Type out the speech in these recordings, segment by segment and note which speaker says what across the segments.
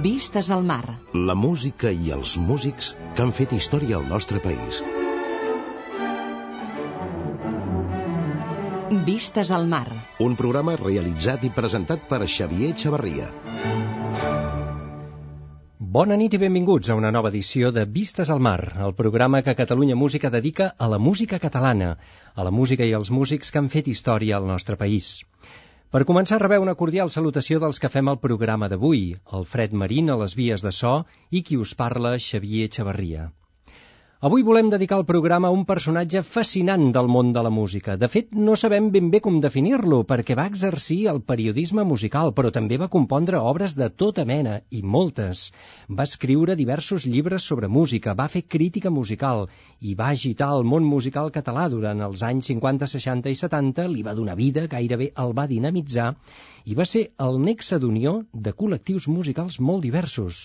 Speaker 1: Vistes al mar.
Speaker 2: La música i els músics que han fet història al nostre país.
Speaker 1: Vistes al mar.
Speaker 2: Un programa realitzat i presentat per Xavier Xavarria.
Speaker 3: Bona nit i benvinguts a una nova edició de Vistes al Mar, el programa que Catalunya Música dedica a la música catalana, a la música i als músics que han fet història al nostre país. Per començar, rebeu una cordial salutació dels que fem el programa d'avui, el Fred Marín a les vies de so i qui us parla, Xavier Xavarria. Avui volem dedicar el programa a un personatge fascinant del món de la música. De fet, no sabem ben bé com definir-lo, perquè va exercir el periodisme musical, però també va compondre obres de tota mena, i moltes. Va escriure diversos llibres sobre música, va fer crítica musical, i va agitar el món musical català durant els anys 50, 60 i 70, li va donar vida, gairebé el va dinamitzar, i va ser el nexe d'unió de col·lectius musicals molt diversos.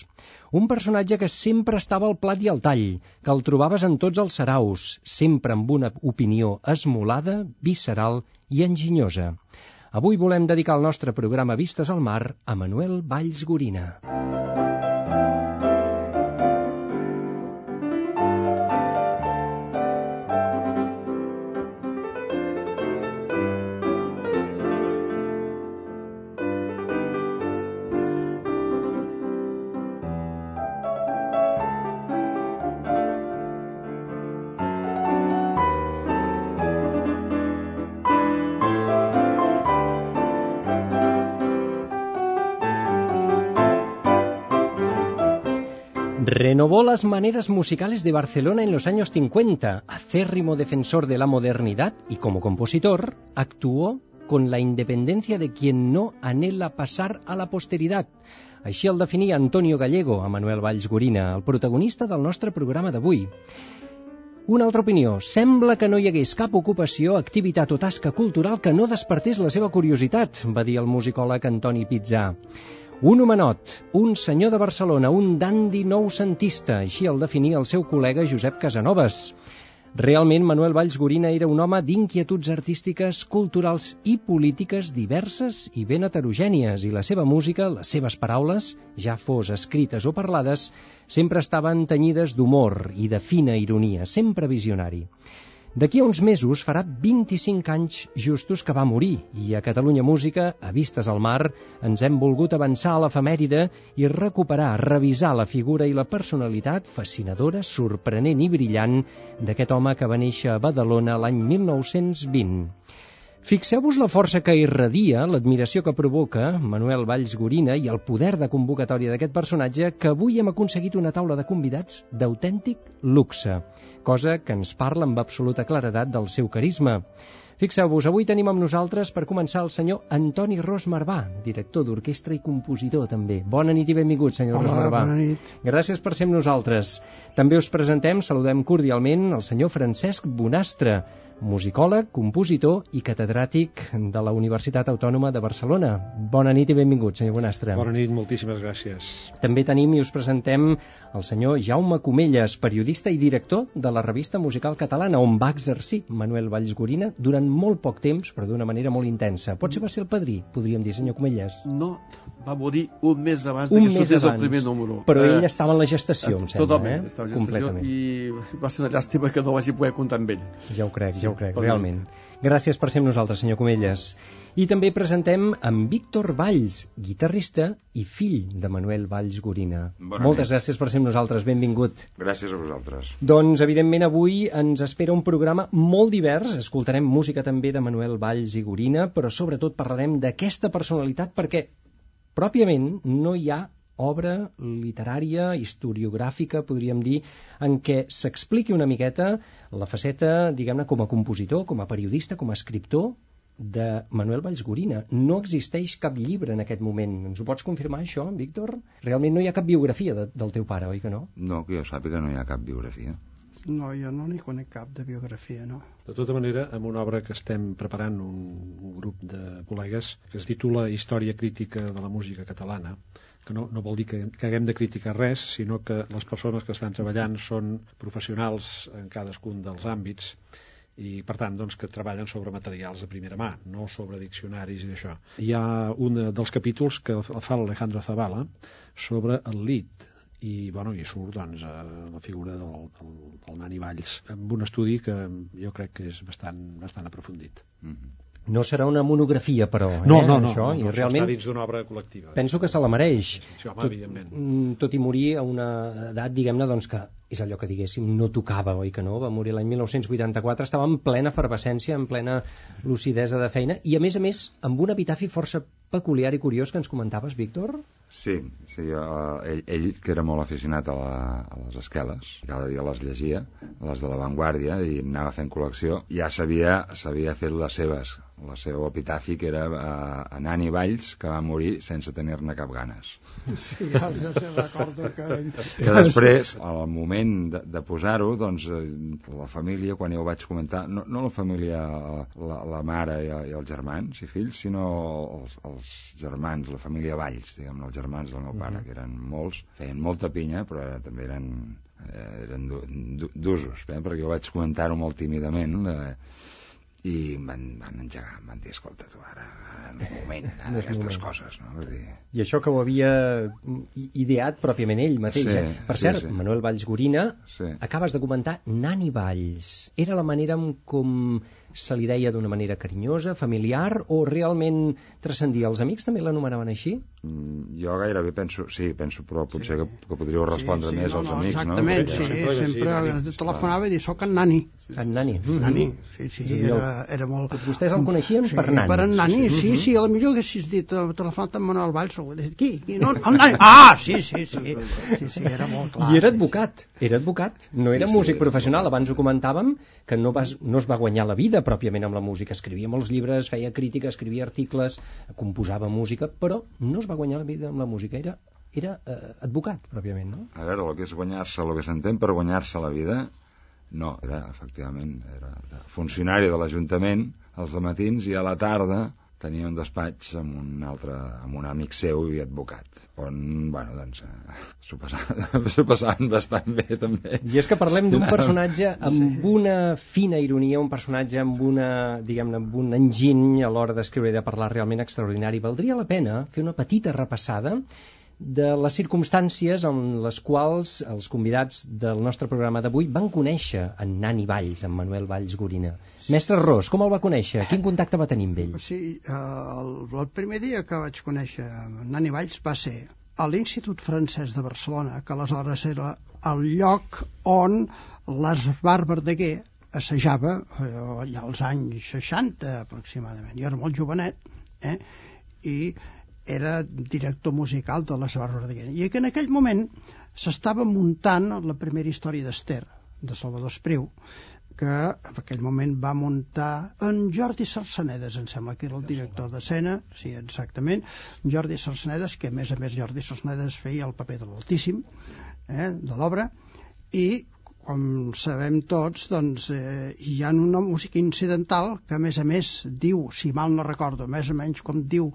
Speaker 3: Un personatge que sempre estava al plat i al tall, que el trobaves en tots els saraus, sempre amb una opinió esmolada, visceral i enginyosa. Avui volem dedicar el nostre programa Vistes al Mar a Manuel Valls Gorina. Renovó las maneras musicales de Barcelona en los años 50. Acérrimo defensor de la modernidad y como compositor, actuó con la independencia de quien no anhela pasar a la posteridad. Així el definia Antonio Gallego, a Manuel Valls Gorina, el protagonista del nostre programa d'avui. Una altra opinió. Sembla que no hi hagués cap ocupació, activitat o tasca cultural que no despertés la seva curiositat, va dir el musicòleg Antoni Pizzà. Un homenot, un senyor de Barcelona, un dandi noucentista, així el definia el seu col·lega Josep Casanovas. Realment, Manuel Valls Gorina era un home d'inquietuds artístiques, culturals i polítiques diverses i ben heterogènies, i la seva música, les seves paraules, ja fos escrites o parlades, sempre estaven tenyides d'humor i de fina ironia, sempre visionari. D'aquí a uns mesos farà 25 anys justos que va morir i a Catalunya Música, a Vistes al Mar, ens hem volgut avançar a l'efemèride i recuperar, revisar la figura i la personalitat fascinadora, sorprenent i brillant d'aquest home que va néixer a Badalona l'any 1920. Fixeu-vos la força que irradia, l'admiració que provoca Manuel Valls Gorina i el poder de convocatòria d'aquest personatge que avui hem aconseguit una taula de convidats d'autèntic luxe, cosa que ens parla amb absoluta claredat del seu carisma. Fixeu-vos, avui tenim amb nosaltres per començar el senyor Antoni Ros Marvà, director d'orquestra i compositor també. Bona nit i benvingut, senyor
Speaker 4: Hola,
Speaker 3: Ros Marvà.
Speaker 4: bona nit.
Speaker 3: Gràcies per ser amb nosaltres. També us presentem, saludem cordialment, el senyor Francesc Bonastre, musicòleg, compositor i catedràtic de la Universitat Autònoma de Barcelona. Bona nit i benvingut, senyor Bonastre.
Speaker 4: Bona nit, moltíssimes gràcies.
Speaker 3: També tenim i us presentem el senyor Jaume Comelles, periodista i director de la revista musical catalana, on va exercir Manuel Valls Gorina durant molt poc temps, però d'una manera molt intensa. Potser va ser el padrí, podríem dir, senyor Comelles.
Speaker 5: No, va morir un mes abans
Speaker 3: Un
Speaker 5: de que
Speaker 3: mes
Speaker 5: sortís el primer número.
Speaker 3: Però
Speaker 5: Eh,
Speaker 3: ell estava en la gestació, em sembla,
Speaker 5: Totalment,
Speaker 3: eh?
Speaker 5: estava en gestació
Speaker 3: Completament.
Speaker 5: i va ser una llàstima que no vagi poder comptar amb ell.
Speaker 3: Ja ho crec, ja ho crec,
Speaker 5: per
Speaker 3: realment. Gràcies per ser amb nosaltres, senyor Comelles. I també presentem en Víctor Valls, guitarrista i fill de Manuel Valls Gorina.
Speaker 6: Bona
Speaker 3: Moltes
Speaker 6: nit.
Speaker 3: gràcies per ser amb nosaltres, benvingut.
Speaker 6: Gràcies a vosaltres.
Speaker 3: Doncs, evidentment, avui ens espera un programa molt divers. Escoltarem música també de Manuel Valls i Gorina, però sobretot parlarem d'aquesta personalitat perquè, pròpiament, no hi ha obra literària, historiogràfica, podríem dir, en què s'expliqui una miqueta la faceta, diguem-ne, com a compositor, com a periodista, com a escriptor, de Manuel Valls Gorina. No existeix cap llibre en aquest moment. Ens ho pots confirmar, això, Víctor? Realment no hi ha cap biografia de, del teu pare, oi que no?
Speaker 6: No, que jo sàpiga no hi ha cap biografia.
Speaker 4: No, jo no n'hi conec cap de biografia, no.
Speaker 6: De tota manera, amb una obra que estem preparant un, un grup de col·legues que es titula Història crítica de la música catalana, que no, no vol dir que, que haguem de criticar res, sinó que les persones que estan treballant són professionals en cadascun dels àmbits i per tant doncs, que treballen sobre materials de primera mà, no sobre diccionaris i d'això. Hi ha un dels capítols que fa l'Alejandro Zavala sobre el lit, i, bueno, i surt doncs, eh, la figura del, del, del Nani Valls amb un estudi que jo crec que és bastant, bastant aprofundit.
Speaker 3: Mm -hmm. No serà una monografia, però, eh,
Speaker 6: no, no, no,
Speaker 3: això,
Speaker 6: no, no,
Speaker 3: i realment
Speaker 6: està dins d'una obra col·lectiva.
Speaker 3: Penso que se la mereix.
Speaker 6: Sí, home,
Speaker 3: tot,
Speaker 6: evidentment.
Speaker 3: mm, tot i morir a una edat, diguem-ne, doncs que és allò que diguéssim, no tocava, oi que no? Va morir l'any 1984, estava en plena efervescència, en plena lucidesa de feina, i a més a més, amb un epitafi força peculiar i curiós que ens comentaves, Víctor?
Speaker 7: Sí, sí uh, ell, ell, que era molt aficionat a, la, a les esqueles, cada dia les llegia, les de l'avantguàrdia, i anava fent col·lecció, ja s'havia fet les seves, la seva epitafi, que era uh, a Nani Valls, que va morir sense tenir-ne cap ganes.
Speaker 4: Sí, ja, ja se recordo que...
Speaker 7: Que després, al moment de, de posar-ho, doncs, la família, quan jo ho vaig comentar, no, no la família, la, la mare i, i els germans i fills, sinó els, els germans, la família Valls, diguem els germans del meu pare, que eren molts, feien molta pinya, però era, també eren eh, eren d'usos, eh? perquè jo vaig comentar-ho molt tímidament eh, i van, van engegar, em van dir, escolta, tu ara, ara en un moment, ara,
Speaker 3: No
Speaker 7: aquestes
Speaker 3: moment.
Speaker 7: coses, no? Vull dir,
Speaker 3: I això que ho havia ideat pròpiament ell mateix.
Speaker 7: Sí,
Speaker 3: eh? Per
Speaker 7: sí,
Speaker 3: cert,
Speaker 7: sí.
Speaker 3: Manuel Valls Gorina,
Speaker 7: sí.
Speaker 3: acabes de comentar Nani Valls. Era la manera en com se li deia d'una manera carinyosa, familiar, o realment transcendia? Els amics també l'anomenaven així?
Speaker 7: Mm, Jo gairebé penso, sí, penso, però potser que, que podríeu respondre
Speaker 4: sí, sí,
Speaker 7: més
Speaker 4: no,
Speaker 7: als
Speaker 4: no,
Speaker 7: amics,
Speaker 4: exactament,
Speaker 7: no?
Speaker 4: sí,
Speaker 6: sempre és així,
Speaker 4: sempre
Speaker 6: Nani.
Speaker 4: telefonava i dir, soc en Nani.
Speaker 3: En Nani.
Speaker 4: Nani, sí, sí,
Speaker 3: dir,
Speaker 4: era, era molt...
Speaker 3: Tots vostès el coneixien
Speaker 4: sí,
Speaker 3: per Nani.
Speaker 4: Per en Nani, sí, sí, a la millor haguessis dit, eh, telefonat amb Manuel Valls, o dit, qui? qui? No, el Nani. Ah, sí, sí, sí, sí, sí, era molt clar.
Speaker 3: I era
Speaker 4: sí,
Speaker 3: advocat, era advocat, no era
Speaker 7: Sí, sí,
Speaker 3: músic
Speaker 7: era
Speaker 3: professional, abans ho comentàvem, que no, vas, no es va guanyar la vida pròpiament amb la música, escrivia molts llibres, feia crítica, escrivia articles, composava música, però no es va guanyar la vida amb la música, era, era eh, advocat pròpiament, no?
Speaker 7: A veure, el que és guanyar-se, el que s'entén per guanyar-se la vida, no, era, efectivament, era funcionari de l'Ajuntament als matins i a la tarda tenia un despatx amb un altre, amb un amic seu i advocat, on, bueno, doncs, eh, s'ho passaven, passaven bastant bé, també.
Speaker 3: I és que parlem d'un personatge amb una fina ironia, un personatge amb una, diguem-ne, amb un enginy a l'hora d'escriure i de parlar realment extraordinari. Valdria la pena fer una petita repassada de les circumstàncies en les quals els convidats del nostre programa d'avui van conèixer en Nani Valls, en Manuel Valls Gorina. Mestre Ros, com el va conèixer? Quin contacte va tenir amb ell?
Speaker 4: Sí, el, el primer dia que vaig conèixer Nani Valls va ser a l'Institut Francès de Barcelona, que aleshores era el lloc on l'Esbar Verdaguer assajava eh, allà als anys 60 aproximadament. Jo era molt jovenet, eh? i era director musical de l'Esbar Verdaguer. I que en aquell moment s'estava muntant la primera història d'Ester, de Salvador Espriu, que en aquell moment va muntar en Jordi Sarsenedes, em sembla que era el director d'escena, sí, exactament, Jordi Sarsenedes, que a més a més Jordi Sarsenedes feia el paper de l'Altíssim, eh, de l'obra, i com sabem tots, doncs, eh, hi ha una música incidental que, a més a més, diu, si mal no recordo, més o menys com diu,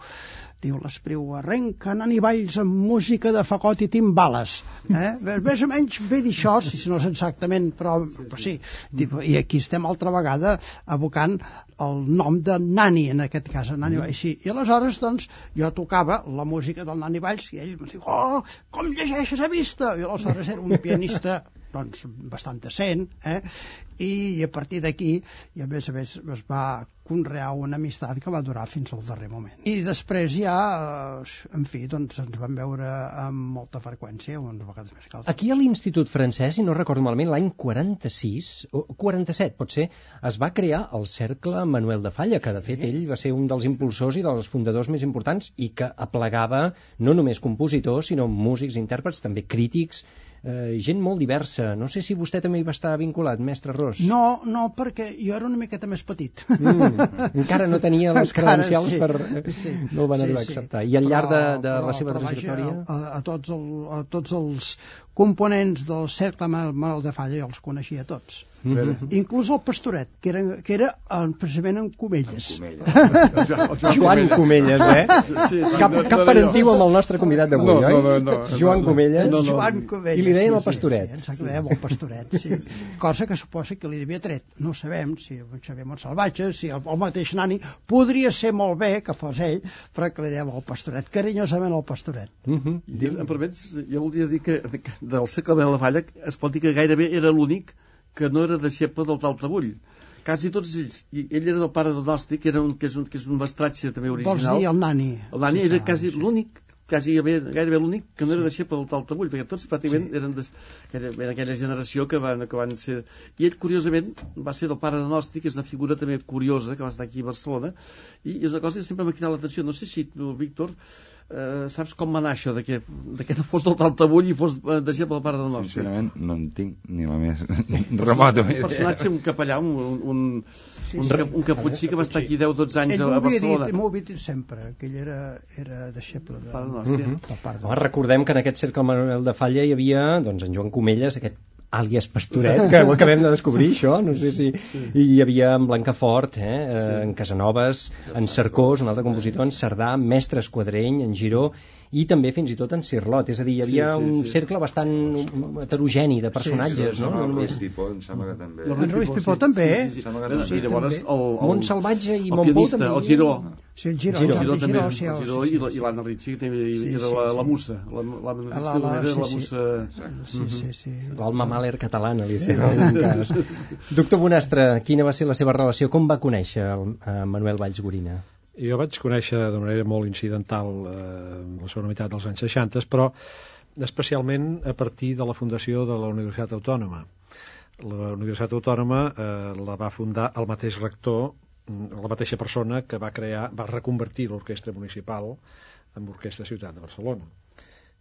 Speaker 4: diu l'Espriu, arrenquen anivalls amb música de fagot i timbales. Eh? més o menys ve dir això, si no és exactament, però, però sí. Tipo, I aquí estem altra vegada abocant el nom de Nani, en aquest cas, Nani Valls. Sí. I aleshores, doncs, jo tocava la música del Nani Valls i ell em diu, oh, com llegeixes a vista? I aleshores era un pianista doncs, bastant decent, eh? i a partir d'aquí, i a més a més es va conrear una amistat que va durar fins al darrer moment. I després ja, eh, en fi, doncs ens vam veure amb molta freqüència, unes vegades més que altres.
Speaker 3: Aquí a l'Institut Francès, si no recordo malament, l'any 46, o 47 potser, es va crear el Cercle Manuel de Falla, que de fet ell va ser un dels impulsors i dels fundadors més importants i que aplegava no només compositors, sinó músics, intèrprets, també crítics, eh, gent molt diversa. No sé si vostè també hi va estar vinculat, mestre Ros.
Speaker 4: No, no, perquè jo era una miqueta més petit.
Speaker 3: Mm, encara no tenia les
Speaker 4: Encara
Speaker 3: credencials
Speaker 4: sí.
Speaker 3: per...
Speaker 4: Sí.
Speaker 3: No el van
Speaker 4: Sí,
Speaker 3: arribar a
Speaker 4: sí.
Speaker 3: acceptar. I al llarg de, de
Speaker 4: Però-
Speaker 3: la seva
Speaker 4: però, vaja,
Speaker 3: trajectòria...
Speaker 4: A, a, tots el, a tots els components del cercle Mal, Mal de Falla jo els coneixia tots.
Speaker 3: Mhm.
Speaker 4: Inclús el pastoret, que era, que era en, precisament en Comelles.
Speaker 7: Comella.
Speaker 3: Joan Comelles, eh?
Speaker 5: Sí, sí,
Speaker 3: Cap,
Speaker 5: no-
Speaker 3: cap
Speaker 5: no
Speaker 3: parentiu amb el nostre convidat d'avui,
Speaker 5: No,
Speaker 3: oi?
Speaker 5: no, no, no,
Speaker 3: Joan
Speaker 5: no.
Speaker 3: Comelles.
Speaker 5: No, no.
Speaker 4: Joan Comelles.
Speaker 3: I li deien el
Speaker 4: sí,
Speaker 3: pastoret.
Speaker 4: Sí, sí, ens dèiem el pastoret, sí. Cosa que suposa que li devia tret. No sabem si el Xavier Montsalvatge, si el, el mateix nani, podria ser molt bé que fos ell, però que li dèiem el pastoret, carinyosament el pastoret.
Speaker 3: Mhm.
Speaker 5: I, em permets, jo voldria dir que, que del segle de la Falla es pot dir que gairebé era l'únic que no era deixeble del Taltabull. Quasi tots ells. I ell era del pare de Nosti, que, era un, que, és un, que és un mestratge també
Speaker 4: Vols
Speaker 5: original.
Speaker 4: dir el nani?
Speaker 5: El era
Speaker 4: Sí,
Speaker 5: quasi
Speaker 4: sí.
Speaker 5: l'únic quasi gairebé, l'únic que no era deixeble del Taltabull, perquè tots pràcticament
Speaker 4: Sí.
Speaker 5: eren, eren aquella generació que van, que van ser... I ell, curiosament, va ser del pare de Nosti, que és una figura també curiosa, que va estar aquí a Barcelona, i és una cosa que sempre m'ha cridat l'atenció. No sé si tu, Víctor, eh, saps com va anar això, de que, de que no fos del Taltabull i fos eh, deixeble del pare de Nosti.
Speaker 7: Sincerament, no en tinc ni la més remota
Speaker 5: Un
Speaker 7: idea.
Speaker 5: personatge, un capellà, un, un, un,
Speaker 4: Sí,
Speaker 5: un,
Speaker 4: sí.
Speaker 5: cap- un caputxí que va estar aquí 10-12 anys
Speaker 4: Ell
Speaker 5: a, Barcelona.
Speaker 4: dit, m'ho havia dit sempre, que ell era, era deixeble de,
Speaker 5: Pare de Nosti.
Speaker 3: Mhm.
Speaker 4: del de
Speaker 3: Home, recordem que en aquest cercle Manuel de Falla hi havia doncs, en Joan Comelles, aquest àlies Pastoret, que ho acabem de descobrir, això, no sé si... I hi havia en Blancafort, eh, eh, en Casanovas, en Cercós, un altre compositor, en Cerdà, Mestre Esquadreny, en Giró, i també fins i tot en Cirlot, és a dir, hi havia
Speaker 5: Sí, sí,
Speaker 3: un
Speaker 5: sí.
Speaker 3: cercle bastant heterogeni de personatges, no? no només...
Speaker 7: Pipó, em sembla que també.
Speaker 4: En Ruiz Pipó també, eh?
Speaker 5: Sí, sí, sí. I llavors el, el,
Speaker 3: Montsalvatge i
Speaker 5: el
Speaker 3: Montpou
Speaker 5: pianista,
Speaker 3: també.
Speaker 5: el Giró.
Speaker 4: Sí, el Giró,
Speaker 3: Giró.
Speaker 4: el
Speaker 5: Giró també, el
Speaker 4: sí, el-
Speaker 5: Giró
Speaker 4: sí,
Speaker 5: i la, i l'Anna Ritchie, que també
Speaker 4: Sí,
Speaker 5: era
Speaker 4: sí,
Speaker 5: la,
Speaker 4: sí.
Speaker 5: la mussa. La, la, la,
Speaker 4: La- la-
Speaker 5: era
Speaker 4: sí,
Speaker 5: la
Speaker 4: sí.
Speaker 5: mussa...
Speaker 4: sí, sí, sí.
Speaker 3: L'alma maler catalana, li deia, en algun cas. Doctor Bonastre, quina va ser la seva relació? Com va conèixer el, a Manuel Valls Gorina?
Speaker 6: Jo vaig conèixer de manera molt incidental eh, la segona meitat dels anys 60, però especialment a partir de la fundació de la Universitat Autònoma. La Universitat Autònoma eh, la va fundar el mateix rector, la mateixa persona que va crear, va reconvertir l'orquestra municipal en orquestra Ciutat de Barcelona,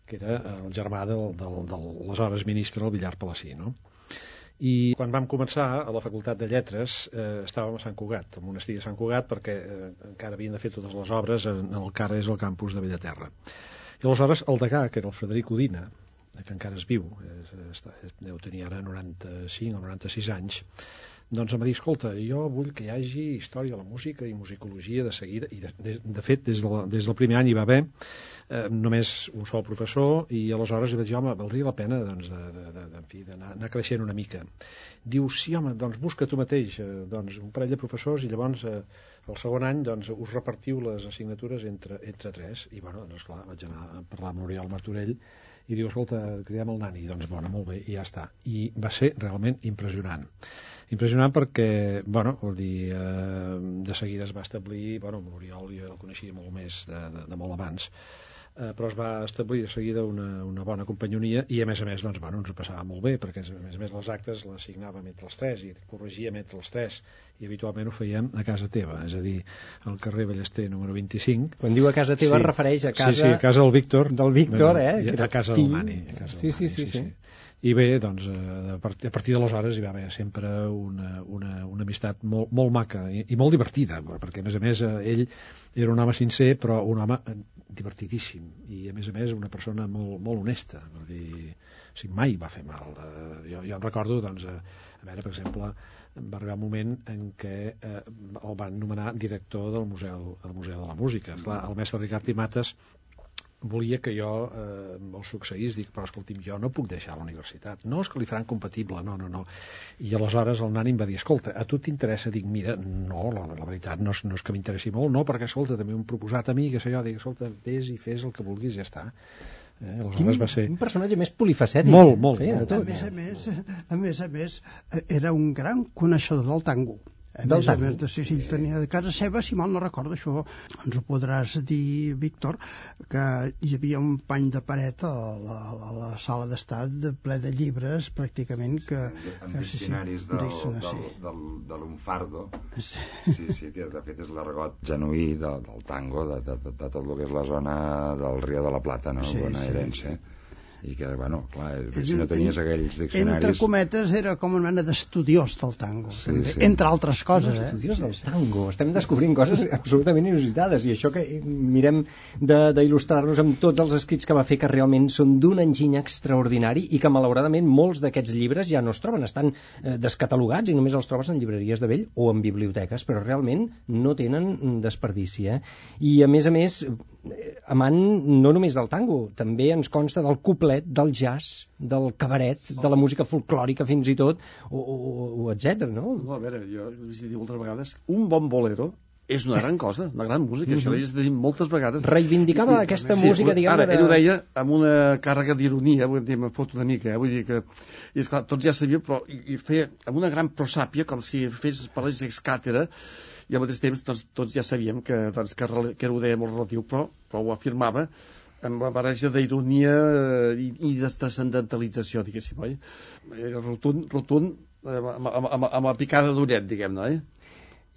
Speaker 6: que era el germà del, del, del aleshores ministre, el Villar Palací, no? I quan vam començar a la Facultat de Lletres eh, estàvem a Sant Cugat, al monestir de Sant Cugat, perquè eh, encara havien de fer totes les obres en el que ara és el campus de Bellaterra. I aleshores el degà, que era el Frederic Udina, que encara es viu, és, està, deu tenir ara 95 o 96 anys, doncs em va dir, escolta, jo vull que hi hagi història de la música i musicologia de seguida, i de, de, de fet, des, de la, des del primer any hi va haver eh, només un sol professor, i aleshores li vaig dir, home, valdria la pena doncs, d'anar anar creixent una mica. Diu, sí, home, doncs busca tu mateix eh, doncs, un parell de professors i llavors eh, el segon any doncs, us repartiu les assignatures entre, entre tres, i bueno, doncs clar, vaig anar a parlar amb l'Oriol Martorell i diu, escolta, cridem el nani, doncs bueno, molt bé, i ja està. I va ser realment impressionant impressionant perquè, bueno, vol dir, eh, de seguida es va establir, bueno, l'Oriol jo el coneixia molt més de, de, de molt abans, eh, però es va establir de seguida una, una bona companyonia i a més a més doncs, bueno, ens ho passava molt bé perquè a més a més les actes les signàvem entre els tres i corregíem entre els tres i habitualment ho fèiem a casa teva és a dir, al carrer Ballester número 25
Speaker 3: Quan diu a casa teva
Speaker 6: Sí.
Speaker 3: es refereix a casa...
Speaker 6: Sí, sí, a casa del Víctor.
Speaker 3: Del Víctor,
Speaker 6: Bueno,
Speaker 3: eh, que
Speaker 6: A
Speaker 3: era
Speaker 6: casa
Speaker 3: fill.
Speaker 6: del Mani. A casa
Speaker 3: Sí,
Speaker 6: del
Speaker 3: sí,
Speaker 6: Mani,
Speaker 3: sí, sí.
Speaker 6: I bé, doncs, eh, a partir, a partir d'aleshores hi va haver sempre una, una, una amistat molt, molt maca i, i molt divertida, perquè a més a més eh, ell era un home sincer, però un home eh, divertidíssim i a més a més una persona molt, molt honesta, vull dir, o mai va fer mal. Jo, jo em recordo, doncs, a veure, per exemple, va arribar un moment en què eh, el van nomenar director del Museu, del Museu de la Música. Clar, el mestre Ricard i Mates volia que jo eh, el succeís, dic, però escolti'm, jo no puc deixar la universitat. No, és que li faran compatible, no, no, no. I aleshores el nani em va dir, escolta, a tu t'interessa? Dic, mira, no, la, la veritat no és, no és que m'interessi molt, no, perquè, escolta, també m'han proposat a mi, que sé jo, dic, escolta, vés i fes el que vulguis, ja està. Eh, aleshores va ser...
Speaker 3: Un personatge més polifacètic.
Speaker 6: Molt, molt,
Speaker 3: Feia
Speaker 6: molt.
Speaker 3: tot.
Speaker 4: A més a més, a més a més, era un gran coneixedor del tango. A
Speaker 3: Del
Speaker 4: més a més de ser ell tenia de casa seva, si mal no recordo això, ens ho podràs dir, Víctor, que hi havia un pany de paret a la, a la sala d'estat de ple de llibres, pràcticament, que...
Speaker 7: en
Speaker 4: sí, sí,
Speaker 7: diccionaris del,
Speaker 4: diccionaris,
Speaker 7: del,
Speaker 4: sí.
Speaker 7: del, de l'Unfardo
Speaker 4: Sí.
Speaker 7: sí, sí, que de fet és l'argot genuí de, del tango de, de, de, de tot el que és la zona del Rio de la Plata no?
Speaker 4: Sí, sí.
Speaker 7: bonaerense i que, bueno, clar,
Speaker 4: És
Speaker 7: si no tenies aquells
Speaker 4: Entre
Speaker 7: diccionaris...
Speaker 4: cometes era com una mena d'estudiós del tango,
Speaker 7: Sí,
Speaker 4: també,
Speaker 7: sí.
Speaker 4: entre altres coses, eh?
Speaker 3: estudios del tango. Estem descobrint coses absolutament inusitades i això que eh, mirem de- d'il·lustrar-nos amb tots els escrits que va fer que realment són d'un enginy extraordinari i que malauradament molts d'aquests llibres ja no es troben, estan eh, descatalogats i només els trobes en llibreries de vell o en biblioteques, però realment no tenen desperdici. Eh? I a més a més, eh, amant no només del tango, també ens consta del cuplet, del jazz, del cabaret, de la música folclòrica fins i tot, o, o, o etc. no?
Speaker 5: No, a veure, jo he dit moltes vegades, un bon bolero és una gran cosa, una gran música, això l'he dit moltes vegades.
Speaker 3: Reivindicava aquesta música, diguem
Speaker 5: Ara,
Speaker 3: de...
Speaker 5: ell ho deia amb una càrrega d'ironia, vull dir, me'n fot una mica, eh? vull dir que, i esclar, tots ja sabien, però i, i feia amb una gran prosàpia, com si fes parlés ex càtera, i al mateix temps doncs, tots ja sabíem que, doncs, que, que ho deia molt relatiu, però, però ho afirmava amb una barreja d'ironia eh, i, i de transcendentalització, diguéssim, oi? Era rotund, rotund, eh, amb, amb, amb, amb la picada d'ullet, diguem-ne, eh?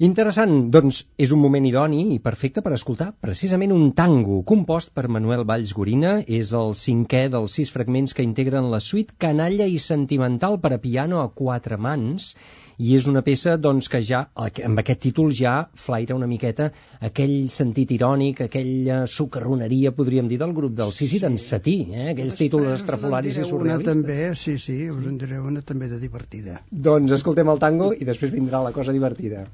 Speaker 3: Interessant, doncs és un moment idoni i perfecte per escoltar precisament un tango compost per Manuel Valls Gorina. És el cinquè dels sis fragments que integren la suite canalla i sentimental per a piano a quatre mans i és una peça doncs, que ja, amb aquest títol ja flaira una miqueta aquell sentit irònic, aquella socarroneria, podríem dir, del grup del Sisi sí. d'en Satí, eh? aquells títols estrafolaris i
Speaker 4: diré una
Speaker 3: surrealistes.
Speaker 4: també, sí, sí, us en diré una també de divertida.
Speaker 3: Doncs escoltem el tango i després vindrà la cosa divertida.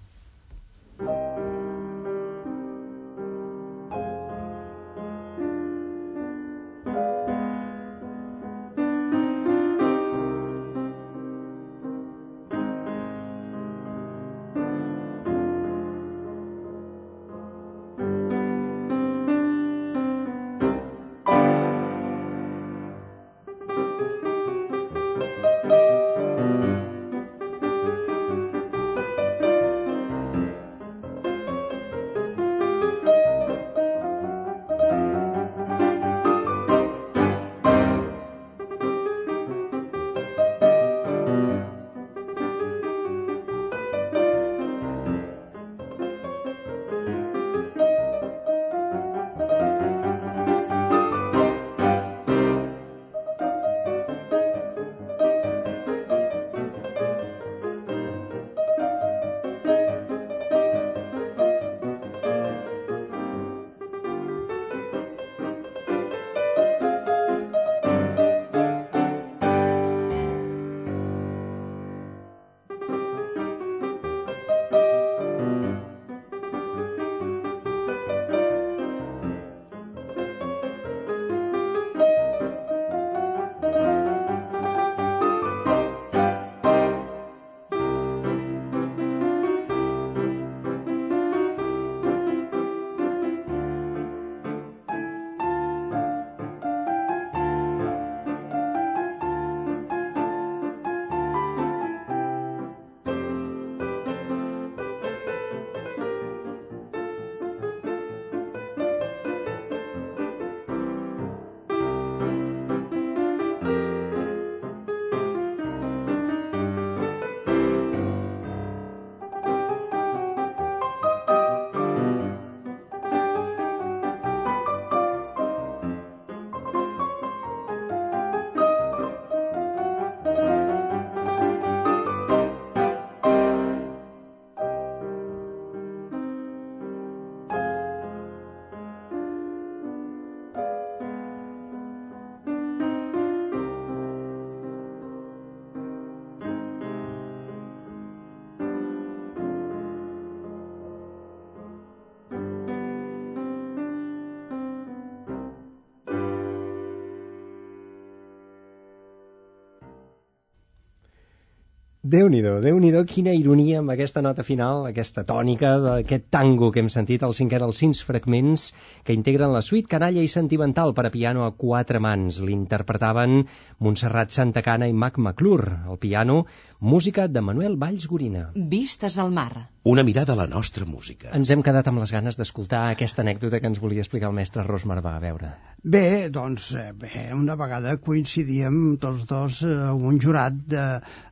Speaker 3: Déu-n'hi-do, déu nhi déu quina ironia amb aquesta nota final, aquesta tònica d'aquest tango que hem sentit, el cinquè dels cinc fragments que integren la suite canalla i sentimental per a piano a quatre mans. L'interpretaven Montserrat Santacana i Mac McClure. Al piano, música de Manuel Valls Gorina.
Speaker 1: Vistes al mar.
Speaker 2: Una mirada a la nostra música.
Speaker 3: Ens hem quedat amb les ganes d'escoltar aquesta anècdota que ens volia explicar el mestre Ros Marvà. A veure.
Speaker 4: Bé, doncs, eh, bé, una vegada coincidíem tots dos eh, un jurat de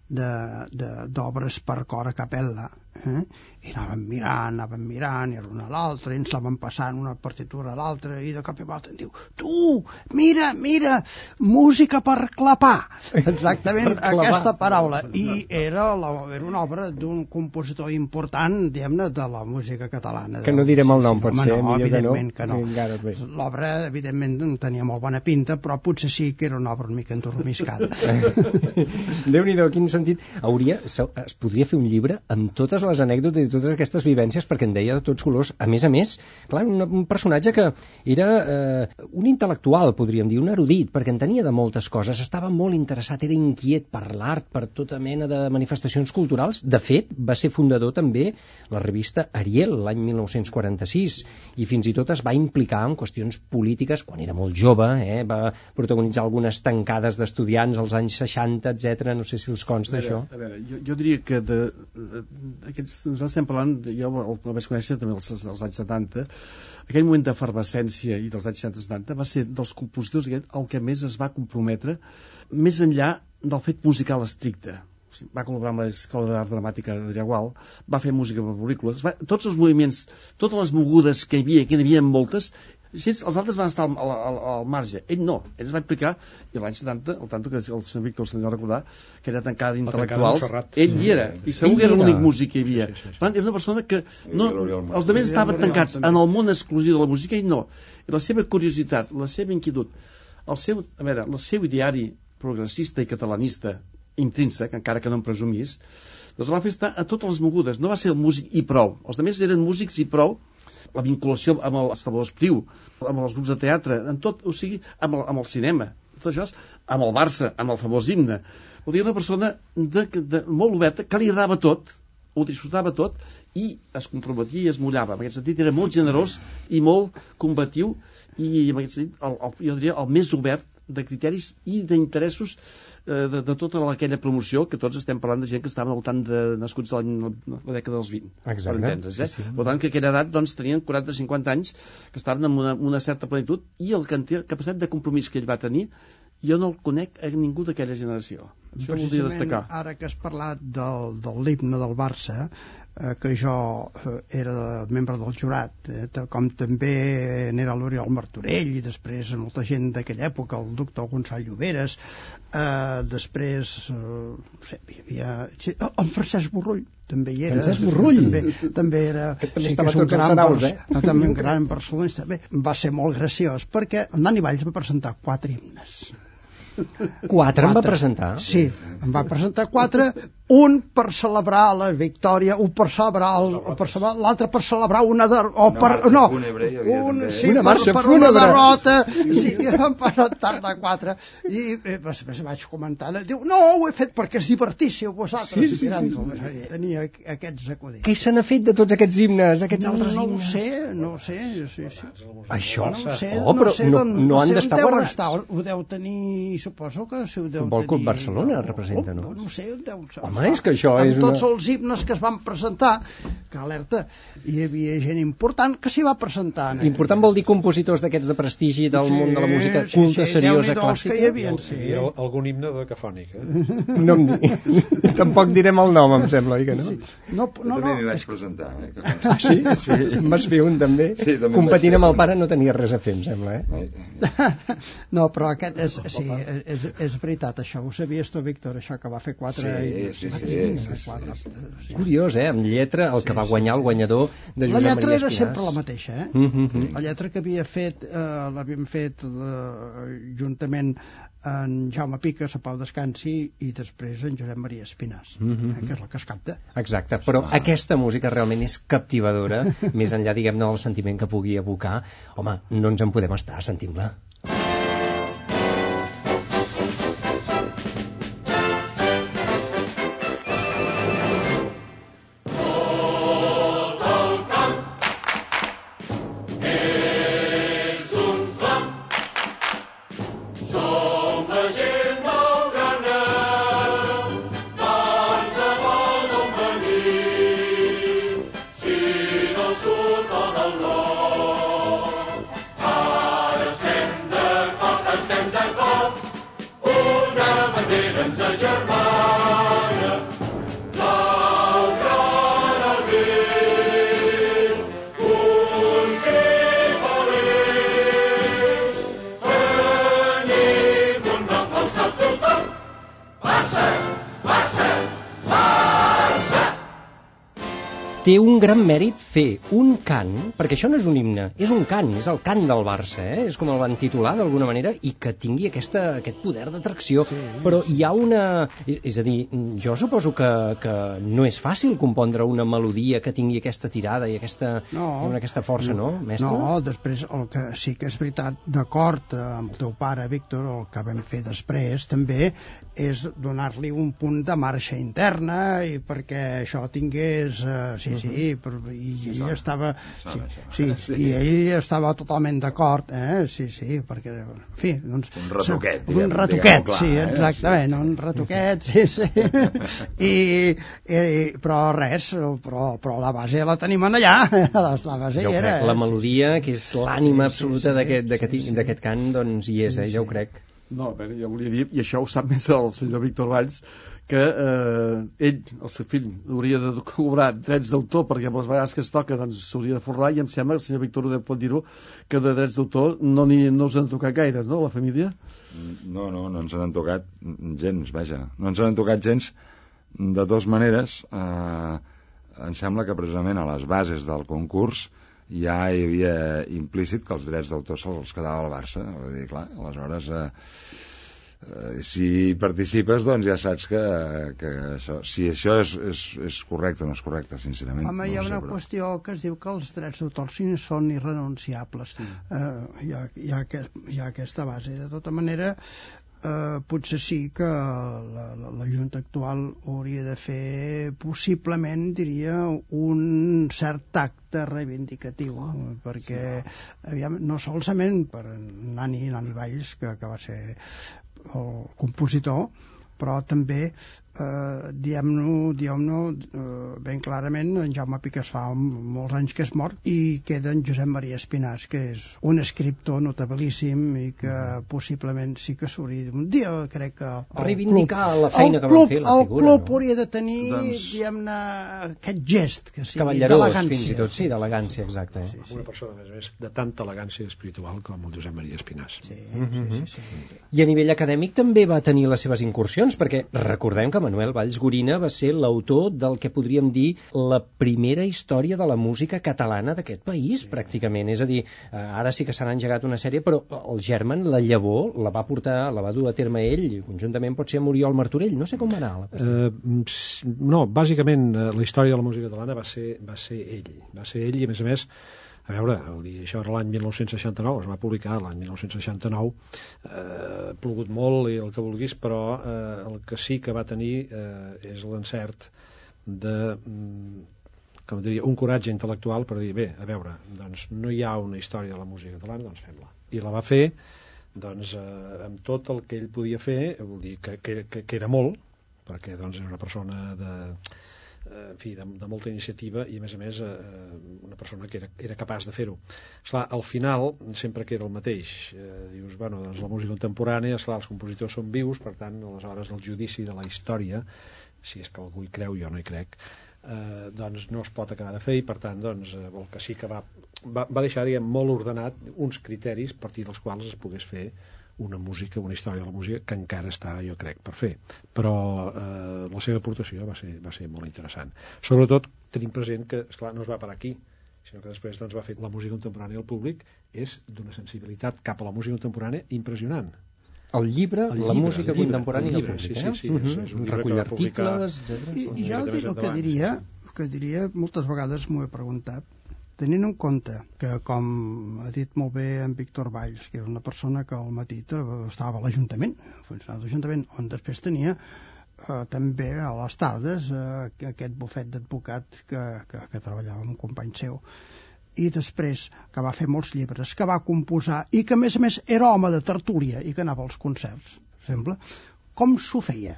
Speaker 4: de- de- d'obres per cor a capella. eh? I anàvem mirant, anàvem mirant, i l'un a l'altre, i ens anàvem passant una partitura a l'altra, i de cop i volta em diu, tu, mira, mira, música per clapar. Exactament
Speaker 3: Per clavar.
Speaker 4: aquesta paraula. I era, la, era una obra d'un compositor important, diguem-ne, de la música catalana.
Speaker 3: Que no direm el nom,
Speaker 4: Sí, sí.
Speaker 3: pot
Speaker 4: Home,
Speaker 3: ser,
Speaker 4: no,
Speaker 3: millor que no.
Speaker 4: evidentment que no.
Speaker 3: Bé.
Speaker 4: L'obra, evidentment, no tenia molt bona pinta, però potser sí que era una obra una mica endormiscada.
Speaker 3: Déu-n'hi-do, quin sentit. Hauria, es podria fer un llibre amb totes les anècdotes i totes aquestes vivències, perquè en deia de tots colors. A més a més, clar, un, un personatge que era eh, un intel·lectual, podríem dir, un erudit, perquè en tenia de moltes coses, estava molt interessat, era inquiet per l'art, per tota mena de manifestacions culturals. De fet, va ser fundador també la revista Ariel l'any 1946 i fins i tot es va implicar en qüestions polítiques quan era molt jove, eh? va protagonitzar algunes tancades d'estudiants als anys 60, etc. No sé si els consta això.
Speaker 5: A veure, jo, jo diria que de, de, aquests, nosaltres estem parlant, jo el, el vaig conèixer també als, als anys 70, aquell moment d'efervescència i dels anys 60-70 va ser dels compositors aquest, el que més es va comprometre més enllà del fet musical estricte. Va col·laborar amb l'Escola d'Art Dramàtica de Jagual, va fer música per pel·lícules, va, tots els moviments, totes les mogudes que hi havia, que n'hi havia moltes, si els altres van estar al, al, al marge. Ell no, ell es va implicar, i l'any 70, al tanto que el senyor Víctor se'n deu recordar, que era tancada d'intel·lectuals, ell hi era, i segur
Speaker 3: Ell
Speaker 5: que era l'únic músic que hi havia.
Speaker 6: Sí, sí, sí.
Speaker 5: Tant, era una persona que no,
Speaker 7: I
Speaker 5: els altres estaven tancats en el món exclusiu de la música, ell no. I la seva curiositat, la seva inquietud, el seu, a veure, el seu ideari progressista i catalanista intrínsec, encara que no en presumís, doncs el va fer estar a totes les mogudes. No va ser el músic i prou. Els altres eren músics i prou, la vinculació amb el Salvador Espriu, amb els grups de teatre, en tot, o sigui, amb el, amb el cinema, tot això, és amb el Barça, amb el famós himne. Vol dir, una persona de, de, molt oberta, que li agradava tot, ho disfrutava tot i es comprometia i es mullava. En aquest sentit era molt generós i molt combatiu i en aquest sentit el, el, jo diria el més obert de criteris i d'interessos de, de tota aquella promoció que tots estem parlant de gent que estaven al voltant de nascuts de l'any la dècada dels 20
Speaker 3: Exacte.
Speaker 5: per entendre's, eh?
Speaker 3: Sí, sí.
Speaker 5: per tant que a aquella edat doncs, tenien 40-50 anys que estaven amb una, una certa plenitud i el canti- capacitat de compromís que ell va tenir jo no el conec a ningú d'aquella generació això ho voldria destacar
Speaker 4: ara que has parlat del, de l'himne del Barça, eh, que jo eh, era membre del jurat, eh, com també n'era l'Oriol Martorell i després molta gent d'aquella època, el doctor Gonçal Lloberes, eh, després, eh, no sé, hi havia... sí, El Francesc Borrull també hi era.
Speaker 3: Francesc Borrull?
Speaker 4: També, també era...
Speaker 3: Aquest també
Speaker 4: que
Speaker 3: estava
Speaker 4: és un
Speaker 3: tots els
Speaker 4: gran
Speaker 3: saraus, eh?
Speaker 4: També un gran barcelonista. Bé, va ser molt graciós, perquè en Dani Valls va presentar quatre himnes.
Speaker 3: Quatre em va
Speaker 4: Quatre.
Speaker 3: presentar.
Speaker 4: Sí, em va presentar quatre, un per celebrar la victòria, un per celebrar el, el per celebrar l'altre per celebrar una der o
Speaker 7: Una
Speaker 4: per no, un,
Speaker 7: també.
Speaker 4: sí,
Speaker 3: Una
Speaker 4: per,
Speaker 3: marxa
Speaker 4: per una
Speaker 3: fúnebre.
Speaker 4: derrota, sí, i em van presentar quatre i eh, després vaig comentar, diu, no, ho he fet perquè es divertíssiu vosaltres,
Speaker 3: Sí, sí, sí,
Speaker 4: sí, tenia aquests acudits.
Speaker 3: Què se n'ha fet de tots aquests himnes, aquests altres
Speaker 4: no ho
Speaker 3: himnes?
Speaker 4: sé, no ho sé, sí, sí.
Speaker 3: Això,
Speaker 4: No ho sé,
Speaker 3: oh, però
Speaker 4: no, sé
Speaker 3: no, no han d'estar guardats.
Speaker 4: estar, ho deu tenir, suposo que si ho deu
Speaker 3: Futbol Club
Speaker 4: tenir...
Speaker 3: Barcelona representa, no?
Speaker 4: No sé on deu.
Speaker 3: Home, és que això
Speaker 4: amb
Speaker 3: és una-
Speaker 4: tots els himnes que es van presentar, que alerta, hi havia gent important que s'hi va presentar. en
Speaker 3: Important vol dir compositors d'aquests de prestigi del món de la música
Speaker 4: Sí,
Speaker 3: culta,
Speaker 4: sí,
Speaker 3: seriosa, clàssica.
Speaker 4: que hi havia, sí.
Speaker 6: I el, algun himne de Cafònic, eh?
Speaker 3: No em di... Tampoc direm el nom, em sembla, oi que no?
Speaker 4: No,
Speaker 7: Jo
Speaker 4: no,
Speaker 7: també
Speaker 4: no,
Speaker 7: vaig
Speaker 4: és
Speaker 7: presentar. Eh?
Speaker 3: Ah, sí?
Speaker 7: Sí.
Speaker 3: En vas fer un, també?
Speaker 7: Sí, també
Speaker 3: Competint amb el pare no tenia res a fer, em sembla, eh?
Speaker 4: No, però aquest és, sí, és, és veritat, això ho sabies tu, Víctor, això que va fer quatre...
Speaker 7: Sí,
Speaker 4: i-
Speaker 7: sí, sí, sí, sí, sí.
Speaker 4: sí.
Speaker 3: Curiós, eh? Amb lletra, el que va guanyar el guanyador de
Speaker 4: La
Speaker 3: Josep
Speaker 4: lletra
Speaker 3: Maria
Speaker 4: era sempre la mateixa, eh?
Speaker 3: Mm -hmm.
Speaker 4: La lletra que havia fet, eh, l'havíem fet eh, juntament en Jaume Piques, a Pau Descansi, i després en Josep Maria Espinàs,
Speaker 3: Mhm.
Speaker 4: eh, que és la que es capta.
Speaker 3: Exacte, però aquesta música realment és captivadora, més enllà, diguem-ne, del sentiment que pugui evocar. Home, no ens en podem estar sentint-la. Això no és un és el cant del Barça, eh? és com el van titular d'alguna manera, i que tingui aquesta, aquest poder d'atracció. Sí. Però hi ha una... És, és a dir, jo suposo que, que no és fàcil compondre una melodia que tingui aquesta tirada i aquesta,
Speaker 4: No.
Speaker 3: aquesta força, no, mestre?
Speaker 4: No, després el que sí que és veritat, d'acord amb el teu pare, Víctor, el que vam fer després també és donar-li un punt de marxa interna i perquè això tingués... Eh, sí, sí, però, i ell estava... Sí, sí,
Speaker 7: Sí.
Speaker 4: i ell estava totalment d'acord, eh? Sí, sí, perquè, en fi... Doncs,
Speaker 7: Un retoquet,
Speaker 4: Un
Speaker 7: diguem-
Speaker 4: retoquet,
Speaker 7: diguem-ho clar,
Speaker 4: sí,
Speaker 7: eh?
Speaker 4: exactament, un retoquet, sí, sí. I, i, però res, però, però la base la tenim en allà, la, la base
Speaker 3: Ja
Speaker 4: hi era.
Speaker 3: crec, la melodia, que és l'ànima
Speaker 4: Sí, sí,
Speaker 3: absoluta
Speaker 4: sí,
Speaker 3: d'aquest d'aquest
Speaker 4: sí, sí.
Speaker 3: cant, doncs hi és,
Speaker 4: Sí,
Speaker 3: eh? ja ho
Speaker 4: sí.
Speaker 3: crec.
Speaker 5: No, a veure, jo volia dir, i això ho sap més el senyor Víctor Valls, que eh, ell, el seu fill, hauria de cobrar drets d'autor, perquè les vegades que es toca doncs de forrar, i em sembla, el senyor Víctor ho pot dir-ho, que de drets d'autor no, ni, no us han tocat gaires, no, la família?
Speaker 7: No, no, no ens n'han tocat gens, vaja. No ens n'han tocat gens de dues maneres. Eh, em sembla que precisament a les bases del concurs ja hi havia implícit que els drets d'autor se'ls quedava al Barça. Vull dir, clar, aleshores... Eh, eh, si hi participes, doncs ja saps que, que això, si això és, és, és correcte o no és correcte, sincerament.
Speaker 4: Home, hi
Speaker 7: no
Speaker 4: ha
Speaker 7: ho sé,
Speaker 4: una
Speaker 7: però-
Speaker 4: qüestió que es diu que els drets d'autor sí són irrenunciables. Eh, hi, ha, hi, ha, aquest- hi ha aquesta base. De tota manera, eh, potser sí que la, la, la Junta actual hauria de fer possiblement, diria, un cert tacte reivindicatiu, perquè aviam, no solament per Nani, Nani Valls, que, que va ser el compositor, però també eh, diem-no diem eh, ben clarament en Jaume Piques fa molts anys que és mort i queda en Josep Maria Espinàs que és un escriptor notabilíssim i que possiblement sí que s'hauria un dia crec que el
Speaker 3: Reivindicar
Speaker 4: club-
Speaker 3: la feina
Speaker 4: el
Speaker 3: que van
Speaker 4: club,
Speaker 3: fer, la
Speaker 4: el
Speaker 3: figura,
Speaker 4: club
Speaker 3: no?
Speaker 4: hauria de tenir
Speaker 7: Doncs-
Speaker 4: diguem-ne aquest gest que sigui d'elegància.
Speaker 3: fins i tot, sí, d'elegància, exacte. Eh?
Speaker 6: Amb una persona, a més a més, de tanta elegància espiritual com el Josep Maria Espinàs.
Speaker 4: Sí,
Speaker 3: Mhm.
Speaker 4: sí, sí, sí.
Speaker 3: I a nivell acadèmic també va tenir les seves incursions, perquè recordem que Manuel Valls Gorina va ser l'autor del que podríem dir la primera història de la música catalana d'aquest país, pràcticament. És a dir, eh, ara sí que s'han engegat una sèrie, però el German, la llavor, la va portar, la va dur a terme ell, conjuntament pot ser amb Oriol Martorell. No sé com va anar la qüestió.
Speaker 6: Eh, ps- no, bàsicament eh, la història de la música catalana va ser, va ser ell. Va ser ell i, a més a més, a veure, el, dia- això era l'any 1969, es va publicar l'any 1969, eh, plogut molt i el que vulguis, però eh, el que sí que va tenir eh, és l'encert de mm, com diria, un coratge intel·lectual per dir, bé, a veure, doncs no hi ha una història de la música catalana, doncs fem-la. I la va fer doncs, eh, amb tot el que ell podia fer, vol dir que, que, que, que era molt, perquè doncs, era una persona de, en fi, de, de molta iniciativa i a més a més eh, una persona que era, era capaç de fer-ho. Esclar, al final sempre queda el mateix. Eh, dius, bueno, doncs la música contemporània, esclar, els compositors són vius, per tant, aleshores el judici de la història, si és que algú hi creu, jo no hi crec, eh, doncs no es pot acabar de fer i per tant doncs, eh, el que sí que va, va, va deixar diguem, molt ordenat uns criteris a partir dels quals es pogués fer una música, una història de la música que encara està, jo crec, per fer. Però eh, la seva aportació va ser, va ser molt interessant. Sobretot tenim present que, esclar, no es va parar aquí, sinó que després doncs, va fer la música contemporània al públic és d'una sensibilitat cap a la música contemporània impressionant.
Speaker 3: El llibre,
Speaker 6: El
Speaker 3: la
Speaker 6: llibre,
Speaker 3: música
Speaker 6: el llibre,
Speaker 3: contemporània
Speaker 6: el
Speaker 3: al
Speaker 6: llibre,
Speaker 3: públic,
Speaker 6: sí,
Speaker 3: eh?
Speaker 6: sí, sí, és- és un
Speaker 3: Mhm.
Speaker 6: llibre
Speaker 3: Recull
Speaker 6: que va publicar-
Speaker 3: articles, etc.
Speaker 4: I, i jo el que
Speaker 6: endavant,
Speaker 4: diria, el que diria, moltes vegades m'ho he preguntat, tenint en compte que, com ha dit molt bé en Víctor Valls, que era una persona que al matí estava a l'Ajuntament, funcionari l'Ajuntament, on després tenia eh, també a les tardes eh, aquest bufet d'advocat que, que, que treballava amb un company seu i després que va fer molts llibres, que va composar i que a més a més era home de tertúlia i que anava als concerts, sembla, com s'ho feia?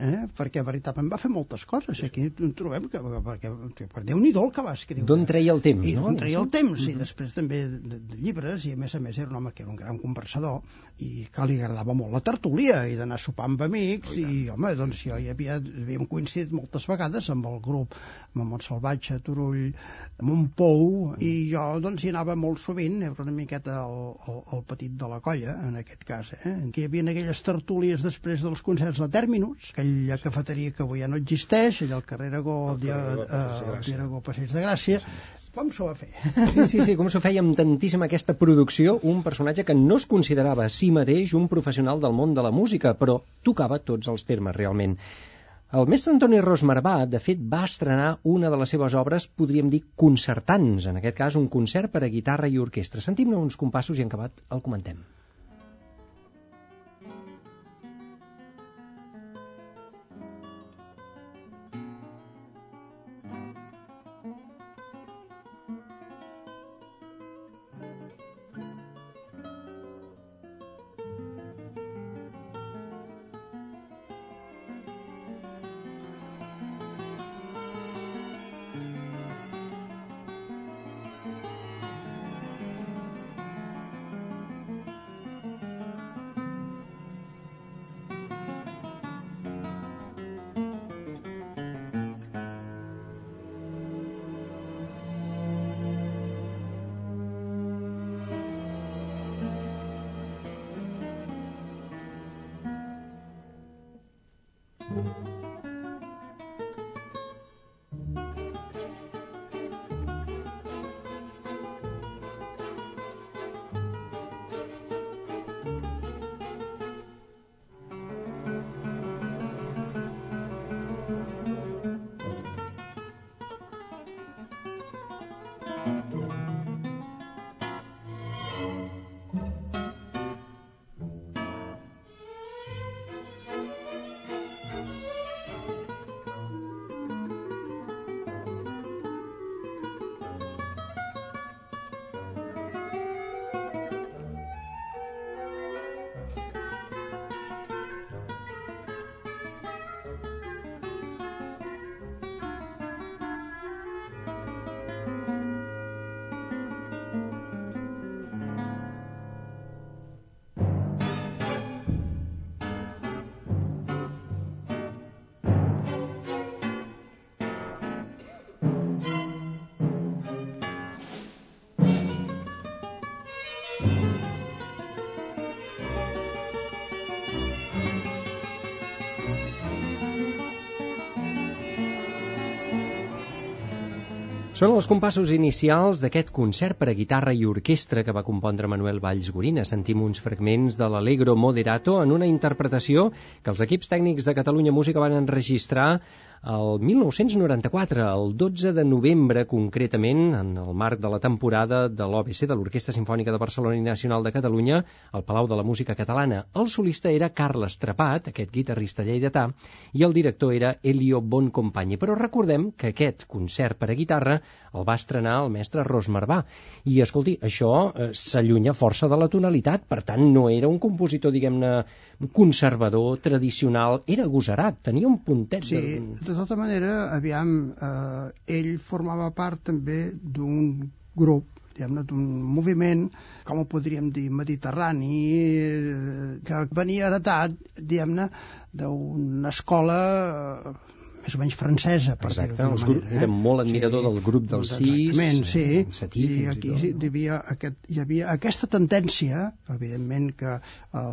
Speaker 4: Eh? perquè veritablement va fer moltes coses aquí trobem que, perquè, per Déu-n'hi-do el que va escriure
Speaker 3: D'on treia el temps,
Speaker 4: i
Speaker 3: no?
Speaker 4: d'on treia el temps i després també de, de llibres i a més a més era un home que era un gran conversador i que li agradava molt la tertúlia i d'anar a sopar amb amics i home, doncs jo hi havia, havíem coincidit moltes vegades amb el grup amb Montsalvatge, Turull Montpou i jo doncs hi anava molt sovint, era una miqueta el, el, el petit de la colla en aquest cas, eh? en què hi havia aquelles tertúlies després dels concerts de Terminus aquell aquella cafeteria que avui ja no existeix, allà al carrer Aragó,
Speaker 6: Al carrer Aragó,
Speaker 4: dia,
Speaker 6: Passeig de
Speaker 4: eh,
Speaker 6: Gràcia.
Speaker 4: Aragó Passeig de Gràcia, com s'ho va fer?
Speaker 3: Sí, sí, sí, com s'ho feia amb tantíssima aquesta producció, un personatge que no es considerava a si mateix un professional del món de la música, però tocava tots els termes, realment. El mestre Antoni Ros Marvà, de fet, va estrenar una de les seves obres, podríem dir, concertants, en aquest cas un concert per a guitarra i orquestra. Sentim-ne uns compassos i en acabat el comentem. Són els compassos inicials d'aquest concert per a guitarra i orquestra que va compondre Manuel Valls Gorina. Sentim uns fragments de l'Allegro Moderato en una interpretació que els equips tècnics de Catalunya Música van enregistrar el 1994, el 12 de novembre concretament, en el marc de la temporada de l'OBC, de l'Orquestra Simfònica de Barcelona i Nacional de Catalunya, al Palau de la Música Catalana. El solista era Carles Trapat, aquest guitarrista lleidatà, i el director era Elio Boncompagni. Però recordem que aquest concert per a guitarra el va estrenar el mestre Ros Marvà. I, escolti, això eh, s'allunya força de la tonalitat, per tant, no era un compositor, diguem-ne, conservador, tradicional, era agosarat, tenia un puntet
Speaker 4: Sí,
Speaker 3: de...
Speaker 4: de tota manera, aviam, eh, ell formava part també d'un grup, diguem-ne, d'un moviment, com ho podríem dir, mediterrani, eh, que venia heretat, diguem-ne, d'una escola eh, més o menys francesa, per
Speaker 3: Exacte, els grup,
Speaker 4: manera.
Speaker 3: era molt admirador del grup sis,
Speaker 4: Exactament, sí.
Speaker 3: en Satí,
Speaker 4: I
Speaker 3: i
Speaker 4: aquí sí,
Speaker 3: no?
Speaker 4: hi, havia aquest, hi havia aquesta tendència, evidentment que eh,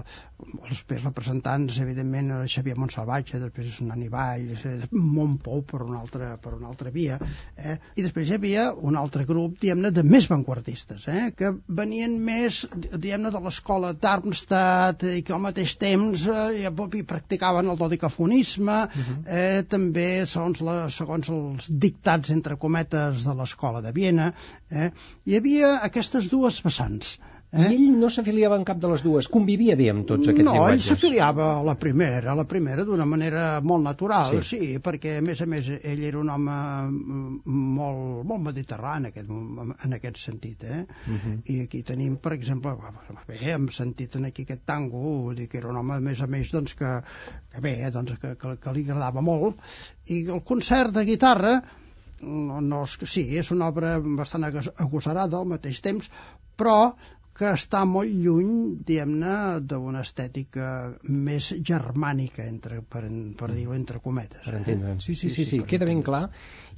Speaker 4: els pers representants, evidentment, era Xavier Montsalvatge, després Nani Valls, eh, Montpou per una altra, per una altra via, eh? i després hi havia un altre grup, diguem-ne, de més vanguardistes, eh? que venien més, diguem-ne, de l'escola Darmstadt i que al mateix temps eh, i practicaven el dodicafonisme, uh -huh. eh, també segons, la, segons els dictats, entre cometes, de l'escola de Viena, eh? hi havia aquestes dues vessants.
Speaker 3: I ell no s'afiliava en cap de les dues, convivia bé amb tots aquests
Speaker 4: no, ell
Speaker 3: llenguatges.
Speaker 4: s'afiliava a la primera, a la primera d'una manera molt natural,
Speaker 3: Sí.
Speaker 4: sí. perquè a més a més ell era un home mm, molt, molt mediterrani en aquest, en aquest sentit, eh?
Speaker 3: Uh -huh.
Speaker 4: I aquí tenim, per exemple, bé, hem sentit en aquí aquest tango, dir que era un home, a més a més, doncs, que, que bé, doncs, que, que, que li agradava molt, i el concert de guitarra, no, no, és sí, és una obra bastant agos- agosarada al mateix temps, però que està molt lluny, diguem-ne, d'una estètica més germànica, entre, per, per dir-ho entre cometes.
Speaker 3: Per entendre'ns. Sí, sí, sí, sí, sí,
Speaker 4: per
Speaker 3: queda ben clar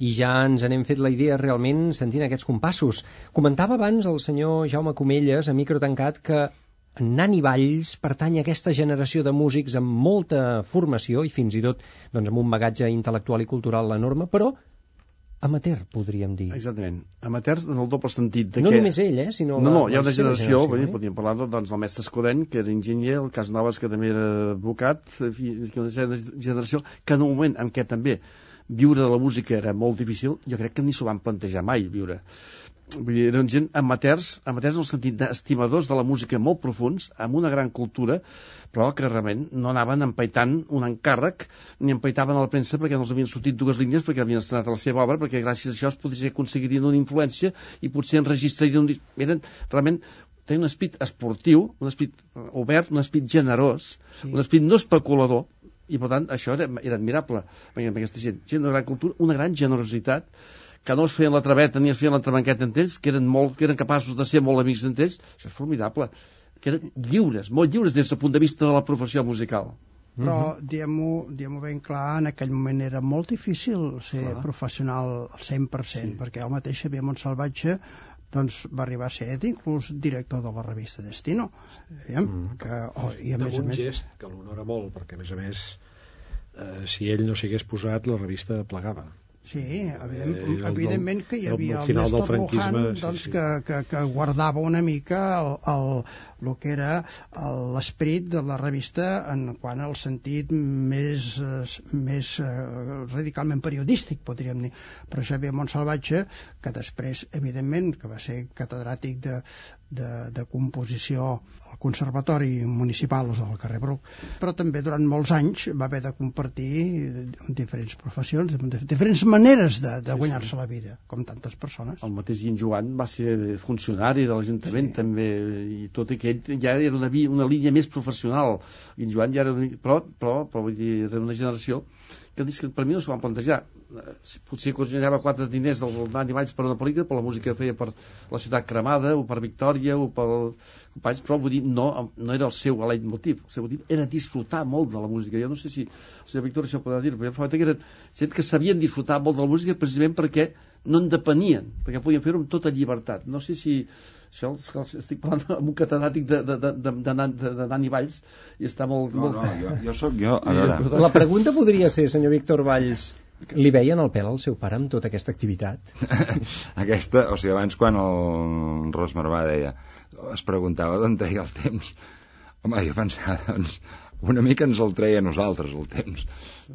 Speaker 3: i ja ens n'hem fet la idea realment sentint aquests compassos. Comentava abans el senyor Jaume Comelles a micro tancat que Nani Valls pertany a aquesta generació de músics amb molta formació i fins i tot doncs, amb un bagatge intel·lectual i cultural enorme, però amateur, podríem dir.
Speaker 5: Exactament. Amateurs en el doble sentit. De
Speaker 3: No
Speaker 5: que...
Speaker 3: només ell, eh, sinó
Speaker 5: No, no,
Speaker 3: la-
Speaker 5: hi ha una generació,
Speaker 3: generació, eh?
Speaker 5: podríem parlar doncs, del mestre Escudent, que era enginyer, el Casnovas, que també era advocat, una gener- generació que en un moment en què també viure de la música era molt difícil, jo crec que ni s'ho van plantejar mai, viure. Vull dir, eren gent amateurs, amateurs en el sentit d'estimadors de la música molt profuns, amb una gran cultura, però que realment no anaven empaitant un encàrrec, ni empaitaven a la premsa perquè no els havien sortit dues línies perquè havien estrenat la seva obra, perquè gràcies a això es podria aconseguirien una influència i potser enregistrarien un disc. Eren realment tenien un esprit esportiu, un esprit obert, un esprit generós, sí. un esprit no especulador, i per tant això era, era admirable amb aquesta gent, gent de gran cultura, una gran generositat que no es feien la traveta ni es feien la trabanqueta entre ells, que eren, molt, que eren capaços de ser molt amics entre ells, això és formidable que eren lliures, molt lliures des del punt de vista de la professió musical
Speaker 4: però diguem-ho diguem ben clar, en aquell moment era molt difícil ser
Speaker 5: Clar.
Speaker 4: professional al 100%, sí. perquè el mateix Xavier Montsalvatge doncs va arribar a ser inclús director de la revista Destino diguem,
Speaker 3: Mm.
Speaker 4: que, oh, i a més a
Speaker 6: un
Speaker 4: més
Speaker 6: gest que l'honora molt, perquè a més a més eh, si ell no s'hagués posat la revista plegava
Speaker 4: Sí, evident,
Speaker 6: Eh, el-
Speaker 4: evidentment que hi
Speaker 6: el-
Speaker 4: havia el,
Speaker 6: del
Speaker 4: Néstor
Speaker 6: franquisme,
Speaker 4: Luján
Speaker 6: sí,
Speaker 4: doncs,
Speaker 6: sí.
Speaker 4: Que, que, que guardava una mica el, el, el que era el- l'esperit de la revista en quant al sentit més, eh, més eh, radicalment periodístic, podríem dir. Però Xavier Montsalvatge, que després, evidentment, que va ser catedràtic de, de, de composició al Conservatori Municipal al carrer Bruc, però també durant molts anys va haver de compartir diferents professions, diferents maneres de, de guanyar-se la vida, com tantes persones.
Speaker 5: el mateix Guin Joan va ser funcionari de l'Ajuntament sí. també i tot i que ell ja era una, una línia més professional Guin Joan ja era una, però, però, però vull dir, era una generació que que per mi no s'ho van plantejar potser coordinava quatre diners del Dani Valls per una pel·lícula, per la música que feia per la ciutat cremada, o per Victòria o per companys, però vull dir, no, no era el seu leitmotiv, el seu motiu era disfrutar molt de la música, jo no sé si el senyor Víctor això podrà dir, però jo que eren gent que sabien disfrutar molt de la música precisament perquè no en depenien, perquè podien fer-ho amb tota llibertat, no sé si això estic parlant amb un catedràtic de, de, de, de, de, de, de Dani Valls i està molt...
Speaker 7: No,
Speaker 5: molt...
Speaker 7: no, jo, jo sóc jo. A veure,
Speaker 3: La pregunta podria ser, senyor Víctor Valls, li veien el pèl al seu pare amb tota aquesta activitat?
Speaker 7: aquesta, o sigui, abans quan el Ros Marvà deia, es preguntava d'on treia el temps. Home, jo pensava, doncs, una mica ens el treia a nosaltres, el temps.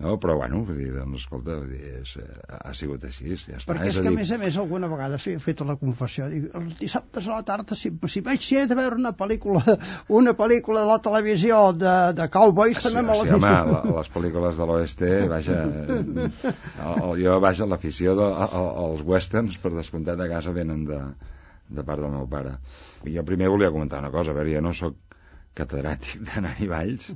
Speaker 7: No? Però, bueno, vull dir, doncs, escolta, vull dir, és, eh, ha sigut així, ja està.
Speaker 4: Perquè és
Speaker 7: a
Speaker 4: que, a
Speaker 7: dir,
Speaker 4: més a més, alguna vegada he fet la confessió, dic, els dissabtes a la tarda, si, si vaig ser de veure una pel·lícula, una pel·lícula de la televisió de, de cowboys,
Speaker 7: Sí,
Speaker 4: també me
Speaker 7: sí, home, la, les pel·lícules de l'oeste, vaja, eh, el, el, jo, vaja, l'afició de- a- a- als westerns, per descomptat, de casa venen de, de part del meu pare. I jo primer volia comentar una cosa, a veure, jo no sóc catedràtic de Nani Valls,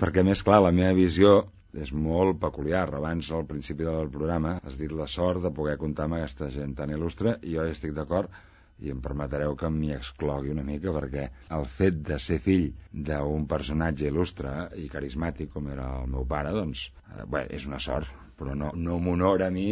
Speaker 7: perquè, a més, clar, la meva visió és molt peculiar. Abans, al principi del programa, has dit la sort de poder comptar amb aquesta gent tan il·lustre, i jo estic d'acord, i em permetreu que m'hi exclogui una mica perquè el fet de ser fill d'un personatge il·lustre i carismàtic com era el meu pare, doncs, eh, bé, és una sort, però no, no m'honora a mi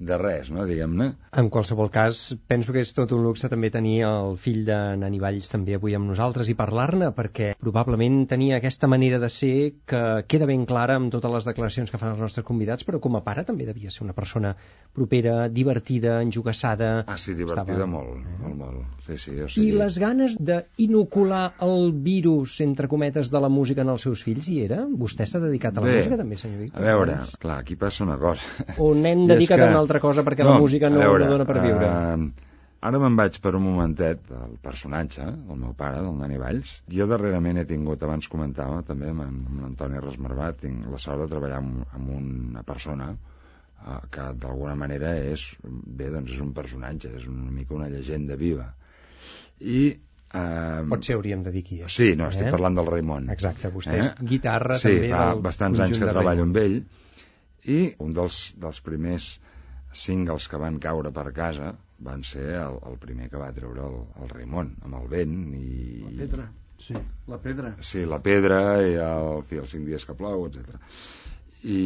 Speaker 7: de res, no, diguem-ne.
Speaker 3: En qualsevol cas, penso que és tot un luxe també tenir el fill de Nani Valls també avui amb nosaltres i parlar-ne, perquè probablement tenia aquesta manera de ser que queda ben clara amb totes les declaracions que fan els nostres convidats, però com a pare també devia ser una persona propera, divertida, enjugassada...
Speaker 7: Ah, sí, divertida
Speaker 3: Estava-
Speaker 7: molt, molt, molt. Sí, sí, o
Speaker 3: I
Speaker 7: sigui...
Speaker 3: les ganes d'inocular el virus, entre cometes, de la música en els seus fills hi era? Vostè s'ha dedicat a la
Speaker 7: Bé,
Speaker 3: música també, senyor Víctor?
Speaker 7: A veure, clar, aquí passa una cosa. I és
Speaker 3: dedicat a una altra cosa perquè la música no,
Speaker 7: veure,
Speaker 3: no dona per viure?
Speaker 7: Eh, ara me'n vaig per un momentet al personatge del meu pare, del Dani Valls. Jo darrerament he tingut, abans comentava també amb, en- amb l'Antoni Resmerbat, tinc la sort de treballar amb, amb una persona eh, que d'alguna manera és, bé, doncs és un personatge, és una mica una llegenda viva. I eh,
Speaker 3: Potser hauríem de dir qui és.
Speaker 7: Sí, no, estic
Speaker 3: eh?
Speaker 7: parlant del Raimon.
Speaker 3: Exacte, vostè és
Speaker 7: Eh?
Speaker 3: guitarra
Speaker 7: sí,
Speaker 3: també
Speaker 7: fa
Speaker 3: del
Speaker 7: bastants anys que treballo amb ell i un dels, dels primers singles que van caure per casa van ser el, el primer que va treure el, el Raimon, amb el vent i...
Speaker 5: La pedra.
Speaker 4: Sí.
Speaker 5: La pedra.
Speaker 7: Sí, la pedra i el, fi, els cinc dies que plou, etc. I,